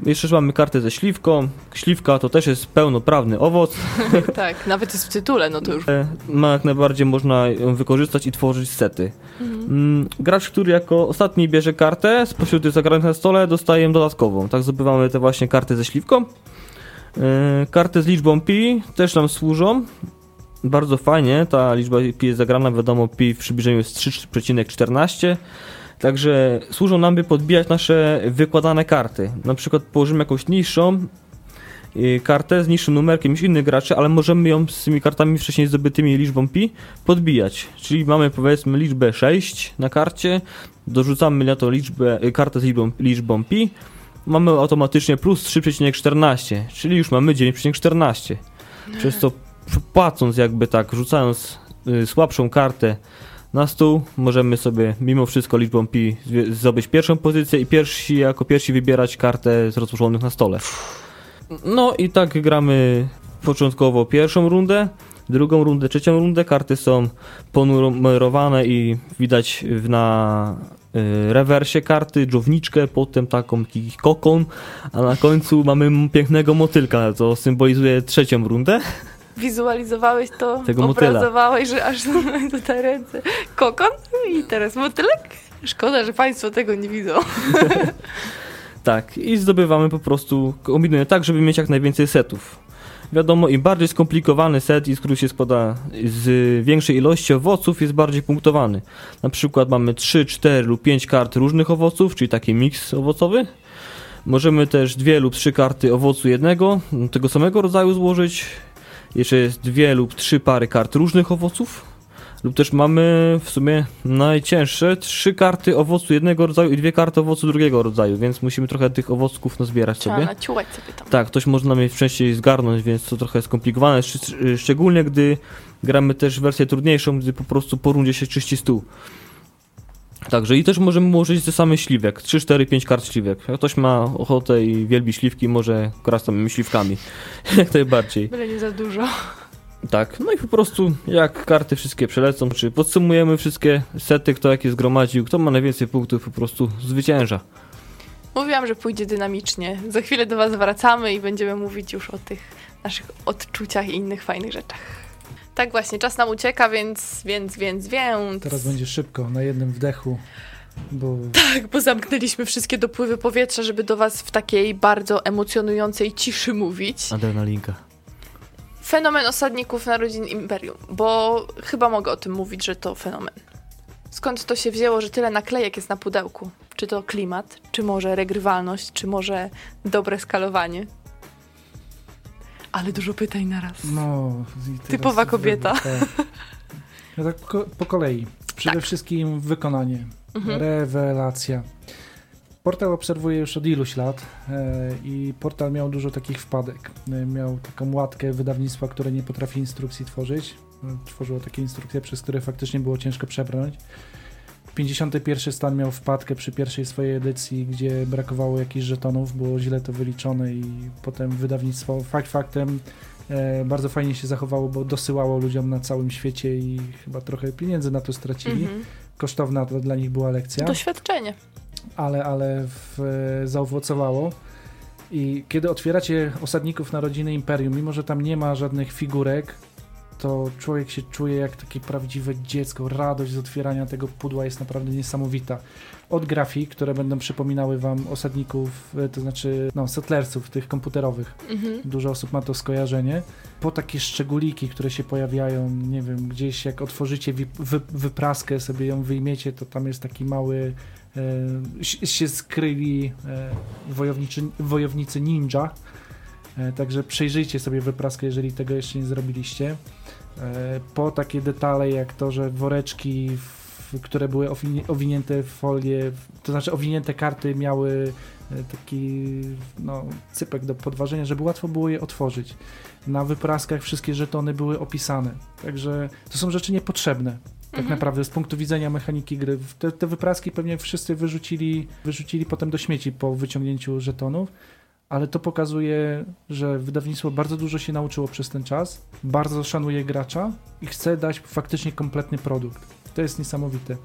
Jeszcze mamy kartę ze śliwką. Śliwka to też jest pełnoprawny owoc. tak, nawet jest w tytule, no to już. E, ma jak najbardziej można ją wykorzystać i tworzyć sety. Mhm. Gracz, który jako ostatni bierze kartę spośród tych zagranych na stole, dostaje dodatkową. Tak zdobywamy te właśnie karty ze śliwką. E, karty z liczbą pi też nam służą. Bardzo fajnie, ta liczba pi jest zagrana, wiadomo, pi w przybliżeniu jest 3,14 Także służą nam, by podbijać nasze wykładane karty. Na przykład położymy jakąś niższą y, kartę z niższym numerkiem niż innych graczy, ale możemy ją z tymi kartami wcześniej zdobytymi liczbą pi podbijać. Czyli mamy powiedzmy liczbę 6 na karcie, dorzucamy na to liczbę, y, kartę z liczbą, liczbą pi, mamy automatycznie plus 3,14, czyli już mamy 9,14. Przez to płacąc jakby tak, rzucając y, słabszą kartę na stół. Możemy sobie mimo wszystko liczbą pi zdobyć pierwszą pozycję i pierwsi jako pierwsi wybierać kartę z rozłożonych na stole. No i tak gramy początkowo pierwszą rundę. drugą rundę, trzecią rundę. Karty są ponumerowane i widać na y, rewersie karty dżowniczkę, potem taką kokon, a na końcu mamy pięknego motylka, co symbolizuje trzecią rundę. Wizualizowałeś to, Tego motyla. obrazowałeś, że aż tutaj ręce. Kokon i teraz motylek? Szkoda, że Państwo tego nie widzą. Tak, i zdobywamy po prostu, kombinujemy tak, żeby mieć jak najwięcej setów. Wiadomo, im bardziej skomplikowany set, i z który się składa z większej ilości owoców, jest bardziej punktowany. Na przykład mamy 3, 4 lub 5 kart różnych owoców, czyli taki miks owocowy. Możemy też dwie lub trzy karty owocu jednego, tego samego rodzaju złożyć. Jeszcze jest dwie lub trzy pary kart różnych owoców. Lub też mamy w sumie najcięższe trzy karty owocu jednego rodzaju i dwie karty owocu drugiego rodzaju, więc musimy trochę tych owocków nazbierać Trzeba sobie. naciułać sobie tam. Tak, ktoś może nam je wcześniej zgarnąć, więc to trochę skomplikowane, szcz- szczególnie gdy gramy też wersję trudniejszą, gdy po prostu po rundzie się czyści stół. Także i też możemy ułożyć te same śliwek, 3, 4, 5 kart śliwek. Jak ktoś ma ochotę i wielbi śliwki, może grać samymi śliwkami. Jak najbardziej. Byle nie za dużo. Tak, no i po prostu jak karty wszystkie przelecą, czy podsumujemy wszystkie sety, kto jakie zgromadził, kto ma najwięcej punktów, po prostu zwycięża. Mówiłam, że pójdzie dynamicznie. Za chwilę do Was wracamy i będziemy mówić już o tych naszych odczuciach i innych fajnych rzeczach. Tak właśnie, czas nam ucieka, więc, więc, więc, więc. Teraz będzie szybko, na jednym wdechu, bo Tak, bo zamknęliśmy wszystkie dopływy powietrza, żeby do Was w takiej bardzo emocjonującej ciszy mówić. Adrenalinka. Fenomen osadników narodzin Imperium, bo chyba mogę o tym mówić, że to fenomen. Skąd to się wzięło, że tyle naklejek jest na pudełku? Czy to klimat, czy może regrywalność, czy może dobre skalowanie? Ale dużo pytań na raz. no... Typowa kobieta. Tak. No tak po, po kolei. Przede Tak. wszystkim wykonanie. Mhm. Rewelacja. Portal obserwuję już od iluś lat e, i portal miał dużo takich wpadek. E, miał taką łatkę wydawnictwa, które nie potrafi instrukcji tworzyć. E, Tworzyło takie instrukcje, przez które faktycznie było ciężko przebrnąć. 51 stan miał wpadkę przy pierwszej swojej edycji, gdzie brakowało jakichś żetonów, było źle to wyliczone i potem wydawnictwo fakt faktem e, bardzo fajnie się zachowało, bo dosyłało ludziom na całym świecie i chyba trochę pieniędzy na to stracili. Mhm. Kosztowna to dla nich była lekcja Doświadczenie. ale, ale w, zaowocowało. I kiedy otwieracie osadników narodziny Imperium, mimo że tam nie ma żadnych figurek, to człowiek się czuje jak takie prawdziwe dziecko. Radość z otwierania tego pudła jest naprawdę niesamowita. Od grafik, które będą przypominały wam osadników, e, to znaczy no, settlersów tych komputerowych. Mhm. Dużo osób ma to skojarzenie. Po takie szczególiki, które się pojawiają, nie wiem, gdzieś jak otworzycie wy, wypraskę, sobie ją wyjmiecie, to tam jest taki mały, e, się skryli e, wojowniczy, wojownicy ninja. E, także przejrzyjcie sobie wypraskę, jeżeli tego jeszcze nie zrobiliście. E, po takie detale jak to, że woreczki, które były owinięte w folię, to znaczy owinięte karty miały e, taki no, cypek do podważenia, żeby łatwo było je otworzyć. Na wypraskach wszystkie żetony były opisane. Także to są rzeczy niepotrzebne. Tak Mhm. naprawdę z punktu widzenia mechaniki gry. Te, te wypraski pewnie wszyscy wyrzucili, wyrzucili potem do śmieci po wyciągnięciu żetonów, ale to pokazuje, że wydawnictwo bardzo dużo się nauczyło przez ten czas, bardzo szanuje gracza i chce dać faktycznie kompletny produkt. To jest niesamowite.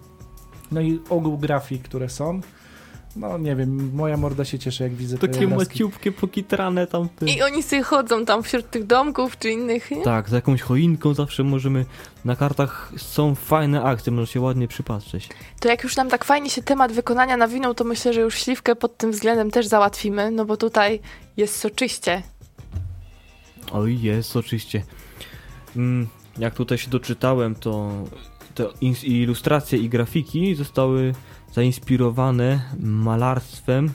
No i ogół grafik, które są, no nie wiem, moja morda się cieszy, jak widzę te Takie obrazki. maciupkie, pokitrane tamte. I oni sobie chodzą tam wśród tych domków czy innych. Nie? Tak, za jakąś choinką zawsze możemy. Na kartach są fajne akcje, można się ładnie przypatrzeć. To jak już nam tak fajnie się temat wykonania nawinął, to myślę, że już śliwkę pod tym względem też załatwimy, no bo tutaj jest soczyście. Oj, jest oczywiście. Mm, jak tutaj się doczytałem, to te ilustracje i grafiki zostały zainspirowane malarstwem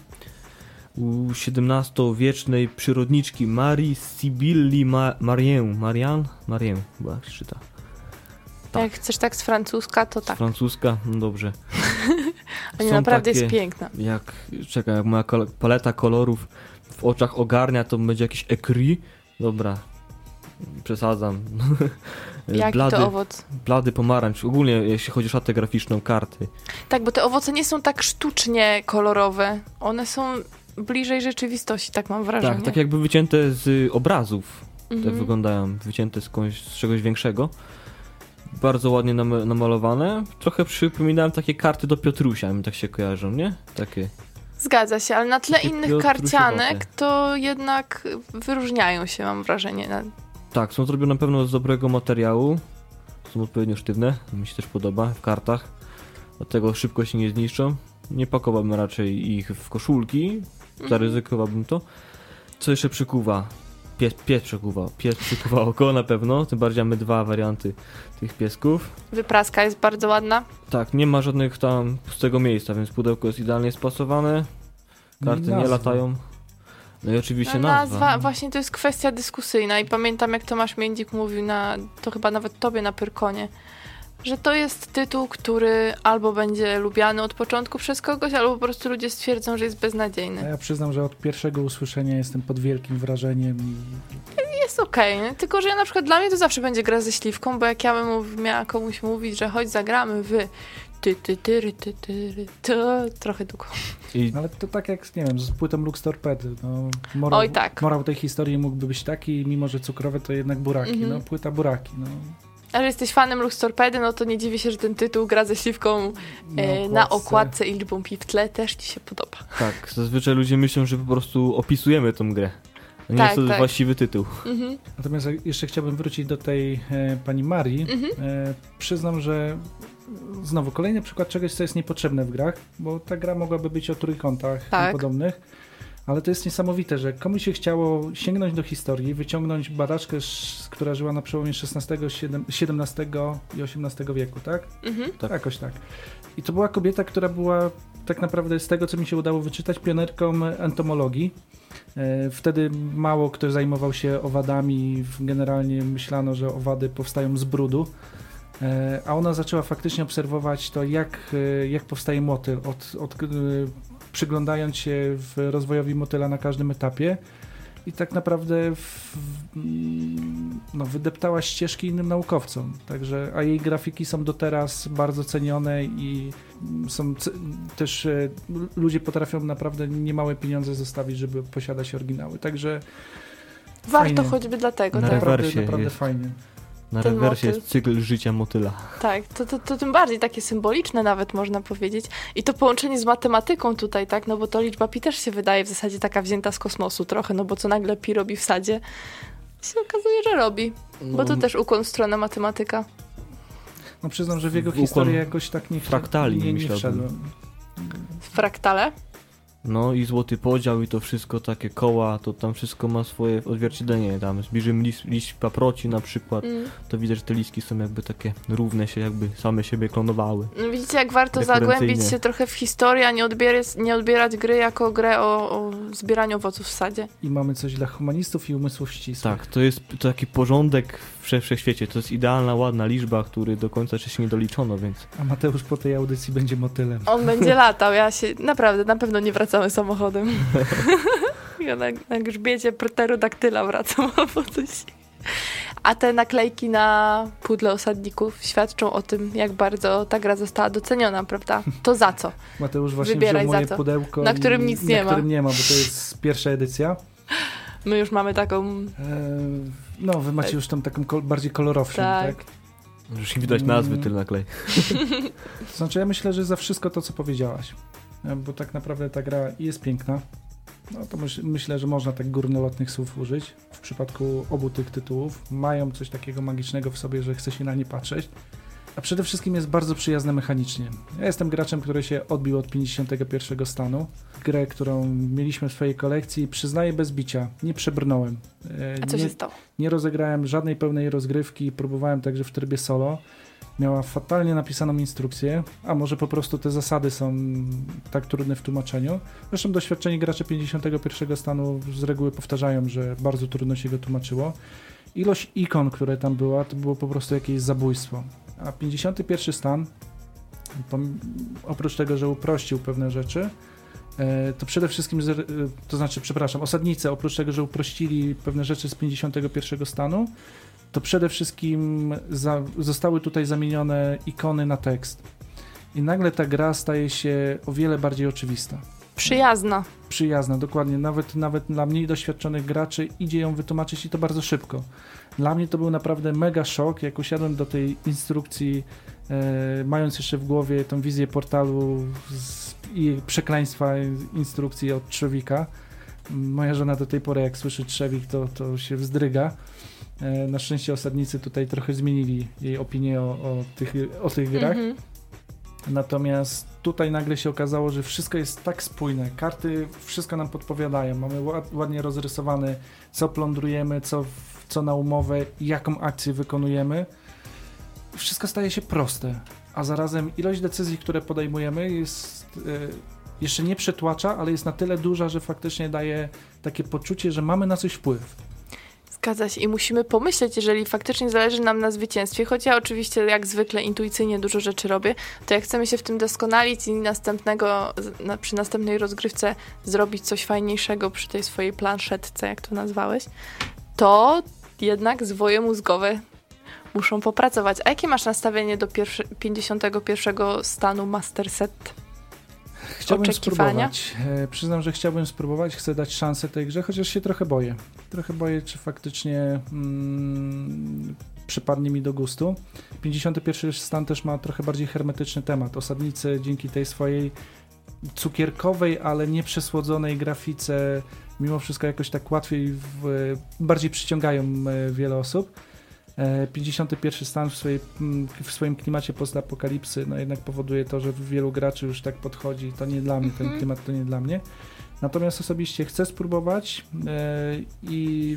u XVII-wiecznej przyrodniczki Marii Sibilli Ma- Marię. Marian? Marię, chyba się czyta. Tak. Jak chcesz tak z francuska, to tak. Francuska? No dobrze. Są naprawdę takie- jest piękna. Jak, czekaj, jak moja paleta kolorów w oczach ogarnia, to będzie jakiś ekri. Dobra, przesadzam. Jaki blady, to owoc? blady pomarańcz, ogólnie jeśli chodzi o szatę graficzną karty. Tak, bo te owoce nie są tak sztucznie kolorowe. One są bliżej rzeczywistości, tak mam wrażenie. Tak, tak jakby wycięte z obrazów. te Mhm. wyglądają wycięte z, czegoś większego. Bardzo ładnie nam, namalowane. Trochę przypominałem takie karty do Piotrusia, mi tak się kojarzą, nie? Takie. Zgadza się, ale na tle Takie innych karcianek to jednak wyróżniają się, mam wrażenie. Na... Tak, są zrobione na pewno z dobrego materiału. Są odpowiednio sztywne, mi się też podoba w kartach. Dlatego szybko się nie zniszczą. Nie pakowałbym raczej ich w koszulki, zaryzykowałbym to. Co jeszcze przykuwa? Pies, pies przykuwa. Pies przykuwa oko na pewno, tym bardziej mamy dwa warianty tych piesków. Wypraska jest bardzo ładna. Tak, nie ma żadnych tam pustego miejsca, więc pudełko jest idealnie spasowane. Karty nie latają. No i oczywiście No, nazwa. nazwa, właśnie to jest kwestia dyskusyjna i pamiętam jak Tomasz Międzik mówił na, to chyba nawet tobie na Pyrkonie, że to jest tytuł, który albo będzie lubiany od początku przez kogoś, albo po prostu ludzie stwierdzą, że jest A beznadziejny. ja przyznam, że od pierwszego usłyszenia jestem pod wielkim wrażeniem i Jest okej, nie? tylko że ja na przykład dla mnie to zawsze będzie gra ze śliwką, bo jak ja bym miała komuś mówić, że chodź zagramy w ty ty ty ty ty to trochę długo. I Ale to tak jak, nie wiem, z płytą Lux Torpedy. No, morał, Oj tak. morał tej historii mógłby być taki, mimo że cukrowe to jednak buraki. Mhm. No, płyta buraki. No, A że jesteś fanem Lux Torpedy, no to nie dziwię się, że ten tytuł gra ze śliwką e, na okładce i liczbą pi w tle też ci się podoba. tak, zazwyczaj ludzie myślą, że po prostu opisujemy tą grę. Nie Tak, jest to tak. właściwy tytuł. Mhm. Natomiast jeszcze chciałbym wrócić do tej e, pani Marii. Mhm. E, przyznam, że znowu kolejny przykład czegoś, co jest niepotrzebne w grach, bo ta gra mogłaby być o trójkątach Tak. i podobnych. Ale to jest niesamowite, że komuś się chciało sięgnąć do historii, wyciągnąć badaczkę, która żyła na przełomie XVI, XVII i XVIII wieku, tak? Mhm. Tak. Jakoś tak. I to była kobieta, która była tak naprawdę z tego, co mi się udało wyczytać, pionerką entomologii. E, Wtedy mało kto zajmował się owadami. Generalnie myślano, że owady powstają z brudu. E, A ona zaczęła faktycznie obserwować to, jak, e, jak powstaje motyl, od, od, przyglądając się w rozwojowi motyla na każdym etapie. I tak naprawdę w, no, wydeptała ścieżki innym naukowcom. Także, a jej grafiki są do teraz bardzo cenione i są też e, ludzie potrafią naprawdę niemałe pieniądze zostawić, żeby posiadać oryginały. Także Warto Fajnie. choćby dlatego, Na tak. naprawdę, naprawdę jest. fajnie. Na Ten rewersie motyl. jest cykl życia motyla. Tak, to, to, to tym bardziej takie symboliczne nawet można powiedzieć. I to połączenie z matematyką tutaj, tak, no bo to liczba pi też się wydaje w zasadzie taka wzięta z kosmosu trochę, no bo co nagle pi robi w sadzie, się okazuje, że robi. Bo to No, też ukłon w stronę matematyka. No przyznam, że w jego Ukłon historię jakoś tak nie, fraktali, nie, nie myślałbym. wszedłem. W fraktale. No i złoty podział i to wszystko, takie koła, to tam wszystko ma swoje odzwierciedlenie. Tam zbliżymy lis, liść paproci na przykład, Mm. to widać, że te listki są jakby takie równe się, jakby same siebie klonowały. No widzicie, jak warto zagłębić się trochę w historię, a nie odbierać, nie odbierać gry jako grę o, o zbieraniu owoców w sadzie. I mamy coś dla humanistów i umysłów ścisłych. Tak, to jest taki porządek w wszechświecie. To jest idealna, ładna liczba, który do końca jeszcze się nie doliczono, więc A Mateusz po tej audycji będzie motylem. On będzie latał, ja się, naprawdę, na pewno nie wracamy samochodem. ja na, na grzbiecie pterodaktyla wracam albo coś. A te naklejki na pudle osadników świadczą o tym, jak bardzo ta gra została doceniona, prawda? To za co? Mateusz właśnie Wybieraj wziął za moje co. pudełko. Na którym i- nic na nie ma. którym nie ma, bo to jest pierwsza edycja. My już mamy taką... E, no, wy macie już tam taką kol- bardziej kolorowszą, Tak. tak? już nie widać nazwy Mm. tyle naklej. To znaczy, ja myślę, że za wszystko to, co powiedziałaś. E, Bo tak naprawdę ta gra jest piękna. No to myśl, myślę, że można tak górnolotnych słów użyć. W przypadku obu tych tytułów mają coś takiego magicznego w sobie, że chce się na nie patrzeć. A przede wszystkim jest bardzo przyjazne mechanicznie. Ja jestem graczem, który się odbił od 51 stanu. Grę, którą mieliśmy w swojej kolekcji, przyznaję bez bicia, nie przebrnąłem. E, A co nie, się stało? nie rozegrałem żadnej pełnej rozgrywki, próbowałem także w trybie solo. Miała fatalnie napisaną instrukcję, a może po prostu te zasady są tak trudne w tłumaczeniu. Zresztą doświadczeni gracze 51 stanu z reguły powtarzają, że bardzo trudno się go tłumaczyło. Ilość ikon, które tam była, to było po prostu jakieś zabójstwo. A 51 stan, oprócz tego, że uprościł pewne rzeczy, e, to przede wszystkim, e, to znaczy, przepraszam, osadnicy, oprócz tego, że uprościli pewne rzeczy z 51 stanu, to przede wszystkim za, zostały tutaj zamienione ikony na tekst. I nagle ta gra staje się o wiele bardziej oczywista. Przyjazna. Przyjazna, dokładnie. Nawet, nawet dla mniej doświadczonych graczy idzie ją wytłumaczyć i to bardzo szybko. Dla mnie to był naprawdę mega szok, jak usiadłem do tej instrukcji, e, mając jeszcze w głowie tą wizję portalu z, i przekleństwa instrukcji od Trzewika. Moja żona do tej pory, jak słyszy Trzewik, to, to się wzdryga. E, na szczęście osadnicy tutaj trochę zmienili jej opinię o, o, tych, o tych grach. Mhm. Natomiast tutaj nagle się okazało, że wszystko jest tak spójne. Karty wszystko nam podpowiadają. Mamy ład, ładnie rozrysowane, co plądrujemy, co, co na umowę, jaką akcję wykonujemy. Wszystko staje się proste, a zarazem ilość decyzji, które podejmujemy, jest e, jeszcze nie przytłacza, ale jest na tyle duża, że faktycznie daje takie poczucie, że mamy na coś wpływ. Zgadza się i musimy pomyśleć, jeżeli faktycznie zależy nam na zwycięstwie, choć ja oczywiście jak zwykle intuicyjnie dużo rzeczy robię, to jak chcemy się w tym doskonalić i następnego, na, przy następnej rozgrywce zrobić coś fajniejszego przy tej swojej planszetce, jak to nazwałeś, to jednak zwoje mózgowe muszą popracować. A jakie masz nastawienie do pierwszy, 51 stanu Master Set? Chciałbym spróbować. E, przyznam, że chciałbym spróbować, chcę dać szansę tej grze, chociaż się trochę boję. Trochę boję, czy faktycznie mm, przypadnie mi do gustu. 51 stan też ma trochę bardziej hermetyczny temat. Osadnicy dzięki tej swojej cukierkowej, ale nieprzesłodzonej grafice mimo wszystko jakoś tak łatwiej, w, bardziej przyciągają e, wiele osób. E, 51 stan w, swojej, mm, w swoim klimacie postapokalipsy no jednak powoduje to, że wielu graczy już tak podchodzi. To nie dla mnie, ten Mhm. klimat to nie dla mnie. Natomiast osobiście chcę spróbować e, i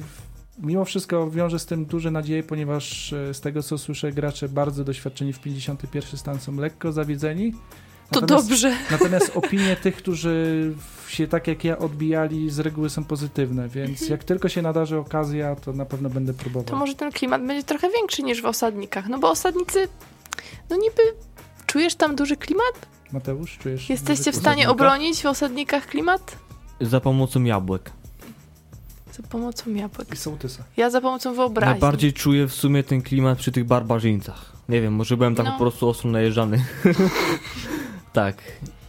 mimo wszystko wiążę z tym duże nadzieje, ponieważ e, z tego co słyszę, gracze bardzo doświadczeni w 51 stan są lekko zawiedzeni. To Natomiast- dobrze. Natomiast opinie tych, którzy się tak jak ja odbijali, z reguły są pozytywne, więc Mhm. jak tylko się nadarzy okazja, to na pewno będę próbował. To może ten klimat będzie trochę większy niż w osadnikach, no bo osadnicy, no niby czujesz tam duży klimat? Mateusz, czujesz? Jesteście w stanie osadnikach? obronić w osadnikach klimat? Za pomocą jabłek. Za pomocą jabłek. I sołtysa. Ja za pomocą wyobraźni. Najbardziej czuję w sumie ten klimat przy tych barbarzyńcach. Nie wiem, może byłem tak No. po prostu ostro najeżdżany. tak.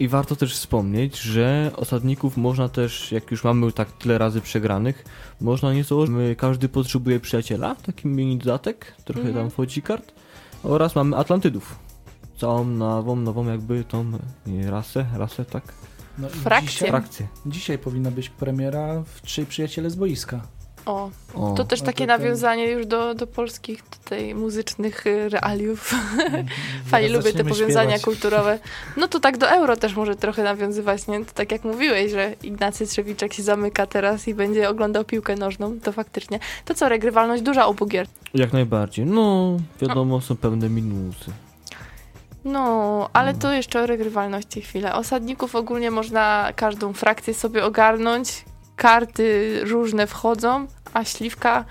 I warto też wspomnieć, że osadników można też, jak już mamy tak tyle razy przegranych, można nieco, my, każdy potrzebuje przyjaciela, taki mini dodatek, trochę Mhm. tam wchodzi kart. Oraz mamy Atlantydów. Całą nową, nową jakby tą rasę, rasę, tak? No i Frakcje. Dzisiaj, Frakcję. dzisiaj powinna być premiera w Trzej Przyjaciele z boiska. O, O. to też takie to ten- nawiązanie już do, do polskich tutaj muzycznych realiów. Fajnie Zaraz lubię te powiązania śpiewać. kulturowe. No to tak do euro też może trochę nawiązywać, nie? To tak jak mówiłeś, że Ignacy Trzewiczek się zamyka teraz i będzie oglądał piłkę nożną, to faktycznie. To co, regrywalność duża obu gier. Jak najbardziej. No, wiadomo, są pewne minusy. No, ale to jeszcze o regrywalności chwilę. Osadników ogólnie można każdą frakcję sobie ogarnąć. Karty różne wchodzą, a śliwka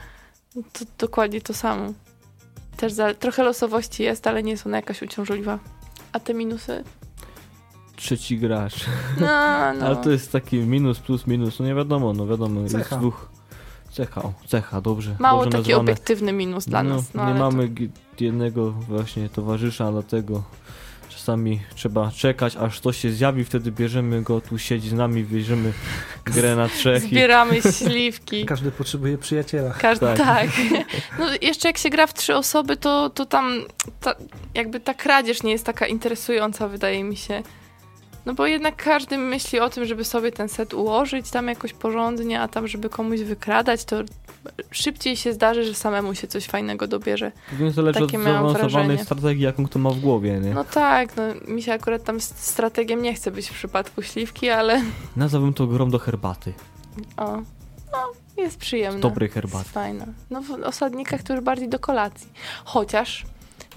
to dokładnie to samo. Też za, trochę losowości jest, ale nie jest ona jakaś uciążliwa. A te minusy? Trzeci gracz. No, no. Ale to jest taki minus plus minus, no nie wiadomo, no wiadomo, jest Cecha. dwóch. Cecha, o, cecha, dobrze. Mało dobrze taki nazwane. obiektywny minus dla no, nas. No, nie mamy gi- jednego właśnie towarzysza, dlatego czasami trzeba czekać, aż ktoś się zjawi, wtedy bierzemy go, tu siedzi z nami, bierzemy grę na to trzech i zbieramy śliwki. Każdy potrzebuje przyjaciela. Każdy, tak. Tak. No jeszcze jak się gra w trzy osoby, to, to tam ta, jakby ta kradzież nie jest taka interesująca, wydaje mi się. No bo jednak każdy myśli o tym, żeby sobie ten set ułożyć tam jakoś porządnie, a tam, żeby komuś wykradać, to szybciej się zdarzy, że samemu się coś fajnego dobierze. Pewnie zależy Takie od zaawansowanej strategii, jaką kto ma w głowie, nie? No tak, no mi się akurat tam strategiem nie chce być w przypadku śliwki, ale Nazwałbym to grą do herbaty. o, no jest przyjemne. Dobrej herbaty. Jest fajna. No w osadnikach to już bardziej do kolacji. Chociaż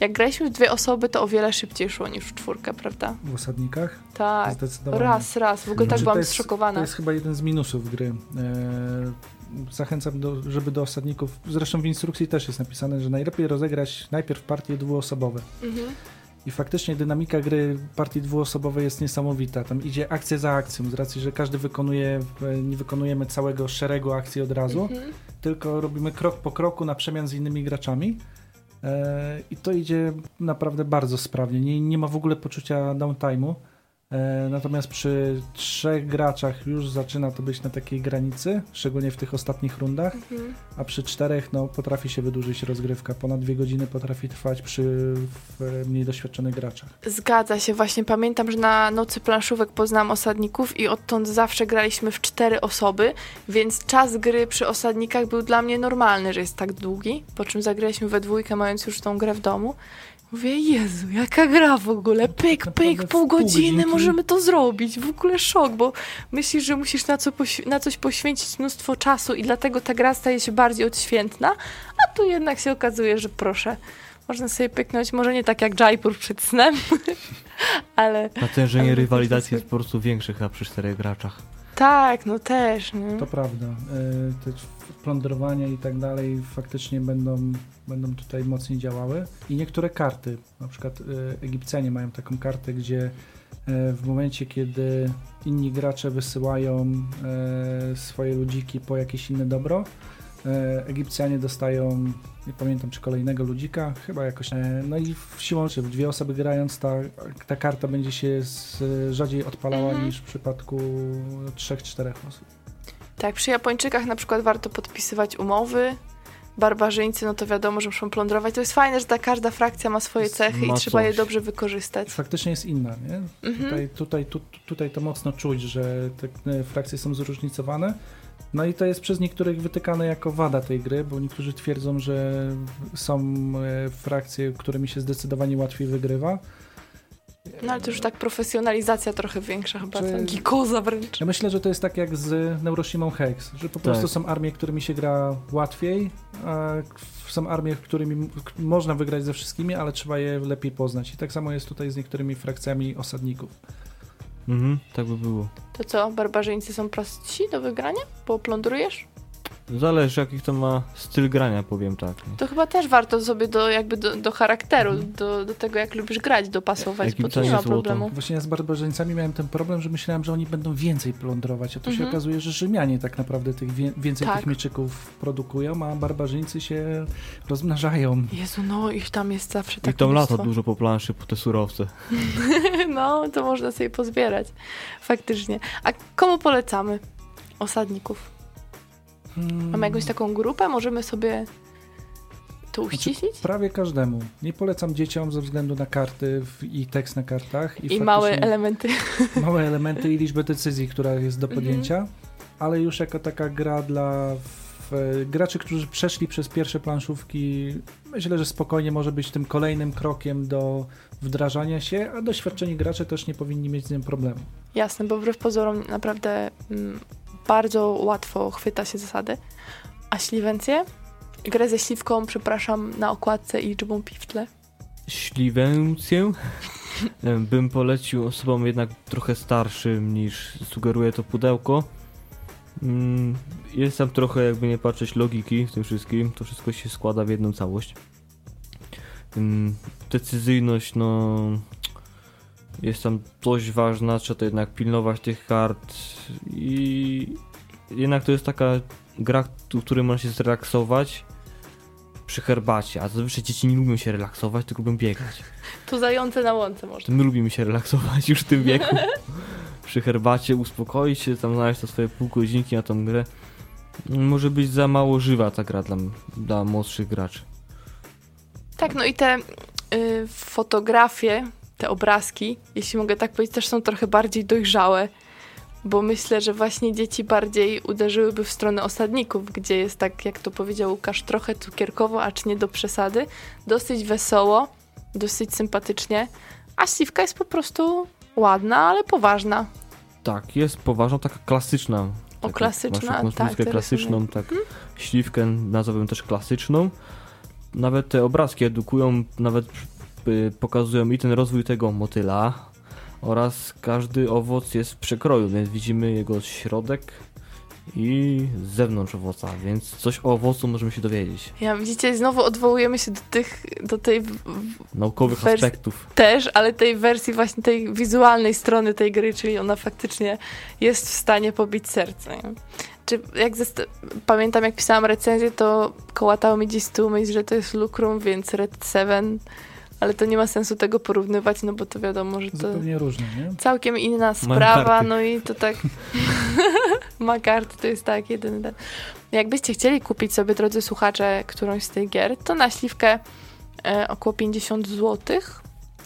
jak graliśmy w dwie osoby, to o wiele szybciej szło niż w czwórkę, prawda? W osadnikach? Tak. Zdecydowanie. Raz, raz. W ogóle tak Znaczy, byłam to jest- zszokowana. To jest chyba jeden z minusów gry. E, zachęcam, do, żeby do osadników, zresztą w instrukcji też jest napisane, że najlepiej rozegrać najpierw partie dwuosobowe. Mhm. I faktycznie dynamika gry partii dwuosobowej jest niesamowita. Tam idzie akcja za akcją, z racji, że każdy wykonuje, e, nie wykonujemy całego szeregu akcji od razu, Mhm. tylko robimy krok po kroku na przemian z innymi graczami. E, I to idzie naprawdę bardzo sprawnie. Nie, nie ma w ogóle poczucia downtime'u. E, natomiast przy trzech graczach już zaczyna to być na takiej granicy, szczególnie w tych ostatnich rundach, Mhm. a przy czterech no, potrafi się wydłużyć rozgrywka. Ponad dwie godziny potrafi trwać przy w mniej doświadczonych graczach. Zgadza się, właśnie pamiętam, że na nocy planszówek poznałam osadników i odtąd zawsze graliśmy w cztery osoby, więc czas gry przy osadnikach był dla mnie normalny, że jest tak długi, po czym zagraliśmy we dwójkę, mając już tą grę w domu. Mówię, Jezu, jaka gra w ogóle, pyk, Naprawdę pyk, pół godziny możemy to zrobić, w ogóle szok, bo myślisz, że musisz na, co na coś poświęcić mnóstwo czasu i dlatego ta gra staje się bardziej odświętna, a tu jednak się okazuje, że proszę, można sobie pyknąć, może nie tak jak Jaipur przed snem, ale Natężenie rywalizacji jest po prostu większe chyba przy czterech graczach. Tak, no też. Nie? To prawda. E, Te plądrowania i tak dalej faktycznie będą, będą tutaj mocniej działały. I niektóre karty, na przykład e, Egipcjanie mają taką kartę, gdzie e, w momencie, kiedy inni gracze wysyłają swoje ludziki po jakieś inne dobro, Egipcjanie dostają, nie pamiętam czy kolejnego ludzika, chyba jakoś. e, No i w siłą rzeczy, w dwie osoby grając, ta, ta karta będzie się z, rzadziej odpalała Mhm. niż w przypadku trzech, czterech osób. Tak, przy Japończykach na przykład warto podpisywać umowy. Barbarzyńcy, no to wiadomo, że muszą plądrować. To jest fajne, że ta każda frakcja ma swoje cechy Ma i trzeba je dobrze wykorzystać. faktycznie jest inna, nie? Mhm. Tutaj, tutaj, tu, tutaj to mocno czuć, że te e, frakcje są zróżnicowane. No i to jest przez niektórych wytykane jako wada tej gry, bo niektórzy twierdzą, że są e, frakcje, którymi się zdecydowanie łatwiej wygrywa. No ale to już tak profesjonalizacja trochę większa chyba, Czy- gikoza wręcz. Ja myślę, że to jest tak jak z Neuroshimą Hex, że po prostu Tak. są armie, którymi się gra łatwiej, a są armie, którymi można wygrać ze wszystkimi, ale trzeba je lepiej poznać. I tak samo jest tutaj z niektórymi frakcjami osadników. Mhm, tak by było. To co, barbarzyńcy są prostsi do wygrania? Bo plądrujesz? Zależy jaki to ma styl grania, powiem tak. nie? To chyba też warto sobie do, jakby do, do charakteru, Mhm. do, do tego jak lubisz grać, dopasować, Jakim bo to nie ma problemu. Właśnie ja z barbarzyńcami miałem ten problem, że myślałem, że oni będą więcej plądrować, a tu się Mhm. okazuje, że Rzymianie tak naprawdę tych wie, więcej Tak. tych mieczyków produkują, a barbarzyńcy się rozmnażają. Jezu, no i tam jest zawsze I tak tam lata dużo po planszy, po te surowce. No, to można sobie pozbierać. Faktycznie. A komu polecamy? Osadników. Hmm. Mamy jakąś taką grupę? Możemy sobie to Znaczy, uściślić? prawie każdemu. Nie polecam dzieciom ze względu na karty i tekst na kartach. I, I małe elementy. małe elementy i liczbę decyzji, która jest do Mhm. podjęcia, ale już jako taka gra dla graczy, którzy przeszli przez pierwsze planszówki, myślę, że spokojnie może być tym kolejnym krokiem do wdrażania się, a doświadczeni gracze też nie powinni mieć z tym problemu. Jasne, bo wbrew pozorom naprawdę mm, bardzo łatwo chwyta się zasady. A śliwencję? Grę ze śliwką, przepraszam, na okładce i liczbą pi w tle. Śliwencję bym polecił osobom jednak trochę starszym niż sugeruje to pudełko. Mm, Jest tam trochę, jakby nie patrzeć, logiki w tym wszystkim. To wszystko się składa w jedną całość. Ym, Decyzyjność, no. Jest tam dość ważna, trzeba to jednak pilnować tych kart i jednak to jest taka gra, w której można się zrelaksować przy herbacie, a zazwyczaj dzieci nie lubią się relaksować, tylko lubią biegać. Tu zające na łące. To my lubimy się relaksować już w tym wieku. Przy herbacie uspokoić się, tam znaleźć te swoje pół godzinki na tą grę. Może być za mało żywa ta gra dla, dla młodszych graczy. Tak, no i te y, fotografie, te obrazki, jeśli mogę tak powiedzieć, też są trochę bardziej dojrzałe, bo myślę, że właśnie dzieci bardziej uderzyłyby w stronę osadników, gdzie jest tak, jak to powiedział Łukasz, trochę cukierkowo, acz nie do przesady, dosyć wesoło, dosyć sympatycznie, a śliwka jest po prostu ładna, ale poważna. Tak, jest poważna, taka klasyczna. O, Taka- klasyczna, tak, klasyczną, tak. Śliwkę nazwałbym też klasyczną. Nawet te obrazki edukują, nawet pokazują i ten rozwój tego motyla oraz każdy owoc jest w przekroju, więc widzimy jego środek i z zewnątrz owoca, więc coś o owocu możemy się dowiedzieć. Ja widzicie, znowu odwołujemy się do tych, do tej Naukowych aspektów. też, ale tej wersji właśnie tej wizualnej strony tej gry, czyli ona faktycznie jest w stanie pobić serce. Nie? Czy jak pamiętam, jak pisałam recenzję, to kołatało mi tyłu myśl, że to jest Lucrum, więc Red 7 ale to nie ma sensu tego porównywać, no bo to wiadomo, że to Zupełnie różne, nie? całkiem inna sprawa, no i to tak ma karty, to jest tak jeden ten. Jakbyście chcieli kupić sobie, drodzy słuchacze, którąś z tych gier, to na śliwkę e, około 50 zł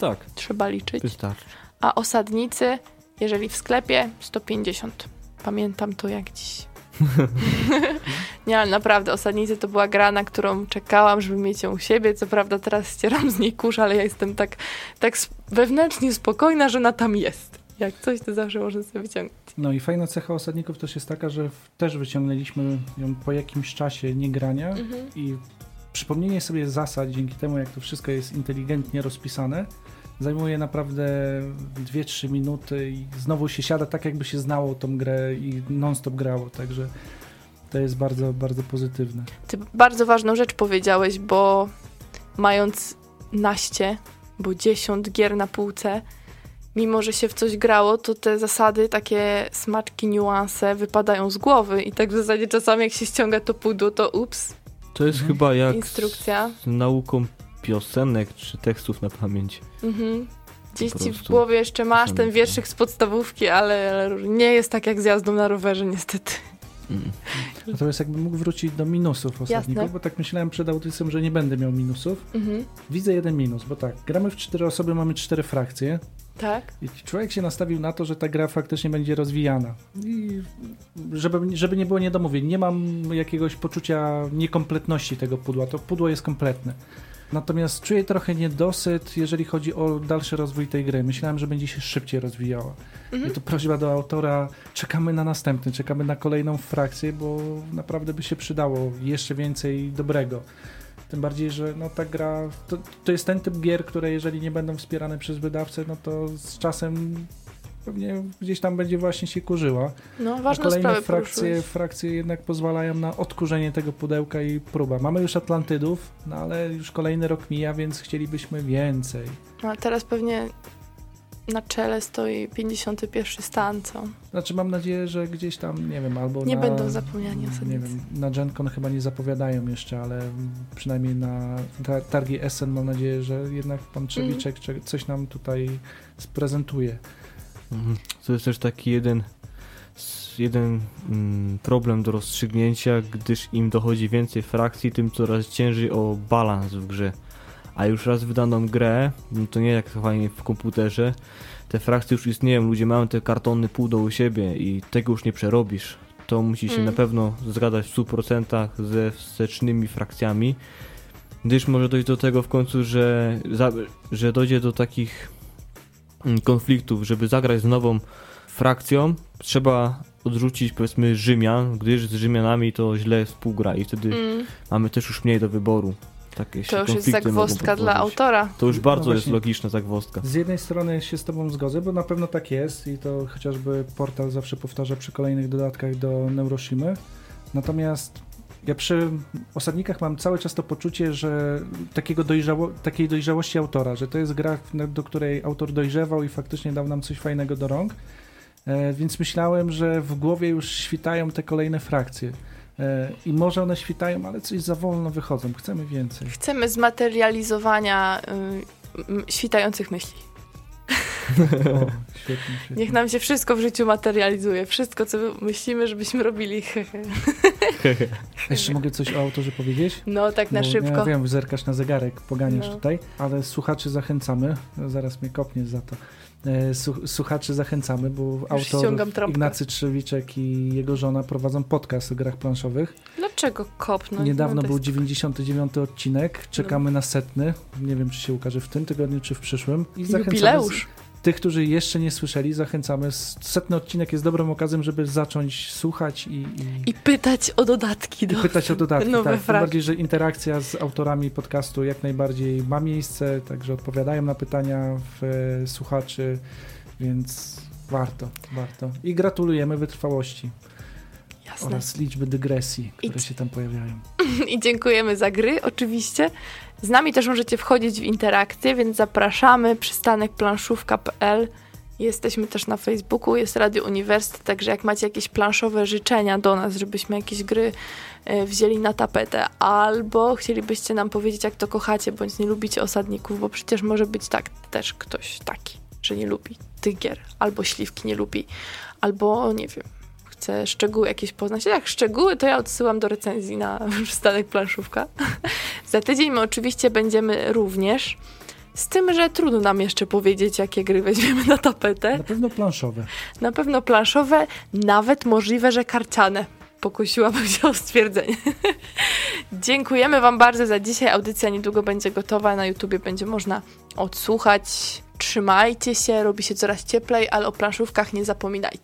Tak, trzeba liczyć, wystarczy. a osadnicy, jeżeli w sklepie, 150. Pamiętam to jak dziś. Nie, ale naprawdę, Osadnicy to była gra, na którą czekałam, żeby mieć ją u siebie. Co prawda teraz ścieram z niej kurz, ale ja jestem tak, tak wewnętrznie spokojna, że ona tam jest. Jak coś, to zawsze można sobie wyciągnąć. No i fajna cecha osadników też jest taka, że też wyciągnęliśmy ją po jakimś czasie niegrania Mhm. i przypomnienie sobie zasad dzięki temu, jak to wszystko jest inteligentnie rozpisane, zajmuje naprawdę 2-3 minuty i znowu się siada tak, jakby się znało tą grę i non-stop grało, także to jest bardzo, bardzo pozytywne. Ty bardzo ważną rzecz powiedziałeś, bo mając naście, bo dziesiąt gier na półce, mimo że się w coś grało, to te zasady, takie smaczki, niuanse wypadają z głowy i tak w zasadzie czasami jak się ściąga to pudło, to ups, To jest Mhm. chyba jak instrukcja. z nauką piosenek czy tekstów na pamięć. Mhm. Gdzieś Po ci w głowie jeszcze masz ten wierszyk z podstawówki, ale, ale nie jest tak jak z jazdą na rowerze niestety. Mm. Natomiast jakbym mógł wrócić do minusów osadników, Jasne. bo tak myślałem przed audycją, że nie będę miał minusów. Mhm. Widzę jeden minus, bo tak, gramy w cztery osoby, mamy cztery frakcje Tak? i człowiek się nastawił na to, że ta gra faktycznie będzie rozwijana. I żeby, żeby nie było niedomówień, nie mam jakiegoś poczucia niekompletności tego pudła, to pudło jest kompletne. Natomiast czuję trochę niedosyt, jeżeli chodzi o dalszy rozwój tej gry. Myślałem, że będzie się szybciej rozwijała. Mhm. I to prośba do autora, czekamy na następny, czekamy na kolejną frakcję, bo naprawdę by się przydało jeszcze więcej dobrego. Tym bardziej, że no, ta gra to, to jest ten typ gier, które jeżeli nie będą wspierane przez wydawcę, no to z czasem pewnie gdzieś tam będzie właśnie się kurzyła. No, A ważną kolejne frakcje, poruszyłeś. frakcje jednak pozwalają na odkurzenie tego pudełka i próba. Mamy już Atlantydów, no ale już kolejny rok mija, więc chcielibyśmy więcej. No, a teraz pewnie na czele stoi 51 stan, co? Znaczy mam nadzieję, że gdzieś tam, nie wiem, albo Nie na, będą zapomniani Nie osadnicy. wiem, na GenCon chyba nie zapowiadają jeszcze, ale przynajmniej na ta- targi Essen mam nadzieję, że jednak pan Trzewiczek cze- coś nam tutaj sprezentuje. Mhm. To jest też taki jeden, jeden mm, problem do rozstrzygnięcia, gdyż im dochodzi więcej frakcji, tym coraz ciężej o balans w grze. A już raz wydaną grę, no to nie jak fajnie w komputerze, te frakcje już istnieją, ludzie mają te kartony pół u siebie i tego już nie przerobisz. To musi się Mm. na pewno zgadzać w 100% ze wstecznymi frakcjami, gdyż może dojść do tego w końcu, że, że dojdzie do takich konfliktów, żeby zagrać z nową frakcją, trzeba odrzucić powiedzmy Rzymian, gdyż z Rzymianami to źle współgra i wtedy Mm, mamy też już mniej do wyboru. Takie to już jest zagwozdka dla autora. To już bardzo No jest logiczna zagwozdka. Z jednej strony się z Tobą zgodzę, bo na pewno tak jest i to chociażby portal zawsze powtarza przy kolejnych dodatkach do Neuroshimy. Natomiast ja przy osadnikach mam cały czas to poczucie, że takiego dojrzało, takiej dojrzałości autora, że to jest gra, do której autor dojrzewał i faktycznie dał nam coś fajnego do rąk. E, więc myślałem, że w głowie już świtają te kolejne frakcje. E, I może one świtają, ale coś za wolno wychodzą. Chcemy więcej. Chcemy zmaterializowania y, świtających myśli. O, świetnie, świetnie. Niech nam się wszystko w życiu materializuje. Wszystko, co myślimy, żebyśmy robili. Jeszcze mogę coś o autorze powiedzieć? No, tak na Bo szybko. Ja wiem, zerkasz na zegarek, poganiasz No. tutaj, ale słuchaczy zachęcamy, zaraz mnie kopniesz za to. E, Słuchaczy zachęcamy, bo autor ściągam trąbkę. Ignacy Trzewiczek i jego żona prowadzą podcast o grach planszowych. Dlaczego kopnąć? Niedawno no, był jest- 99 odcinek, czekamy na setny. Nie wiem, czy się ukaże w tym tygodniu, czy w przyszłym. I zachęcamy Jubileusz. Tych, którzy jeszcze nie słyszeli, zachęcamy. Setny odcinek jest dobrą okazją, żeby zacząć słuchać i, i, I pytać o dodatki. i Do... pytać o dodatki. nowe Tak, tym bardziej, że interakcja z autorami podcastu jak najbardziej ma miejsce, także odpowiadają na pytania w, e, słuchaczy, więc warto, warto. I gratulujemy wytrwałości Jasne. oraz liczby dygresji, które I- się tam pojawiają. I dziękujemy za gry, oczywiście. Z nami też możecie wchodzić w interakcję, więc zapraszamy. Przystanekplanszówka.pl Jesteśmy też na Facebooku, jest Radio Uniwersytet, także jak macie jakieś planszowe życzenia do nas, żebyśmy jakieś gry e, wzięli na tapetę, albo chcielibyście nam powiedzieć, jak to kochacie, bądź nie lubicie osadników, bo przecież może być tak też ktoś taki, że nie lubi tych gier, albo śliwki nie lubi, albo nie wiem, chce szczegóły jakieś poznać. Jak szczegóły, to ja odsyłam do recenzji na przystanek planszówka. Za tydzień my oczywiście będziemy również z tym, że trudno nam jeszcze powiedzieć, jakie gry weźmiemy na tapetę. Na pewno planszowe. Na pewno planszowe, nawet możliwe, że karciane. Pokusiłabym się o stwierdzenie. Dziękujemy Wam bardzo za dzisiaj. Audycja niedługo będzie gotowa. Na YouTubie będzie można odsłuchać. Trzymajcie się, robi się coraz cieplej, ale o planszówkach nie zapominajcie.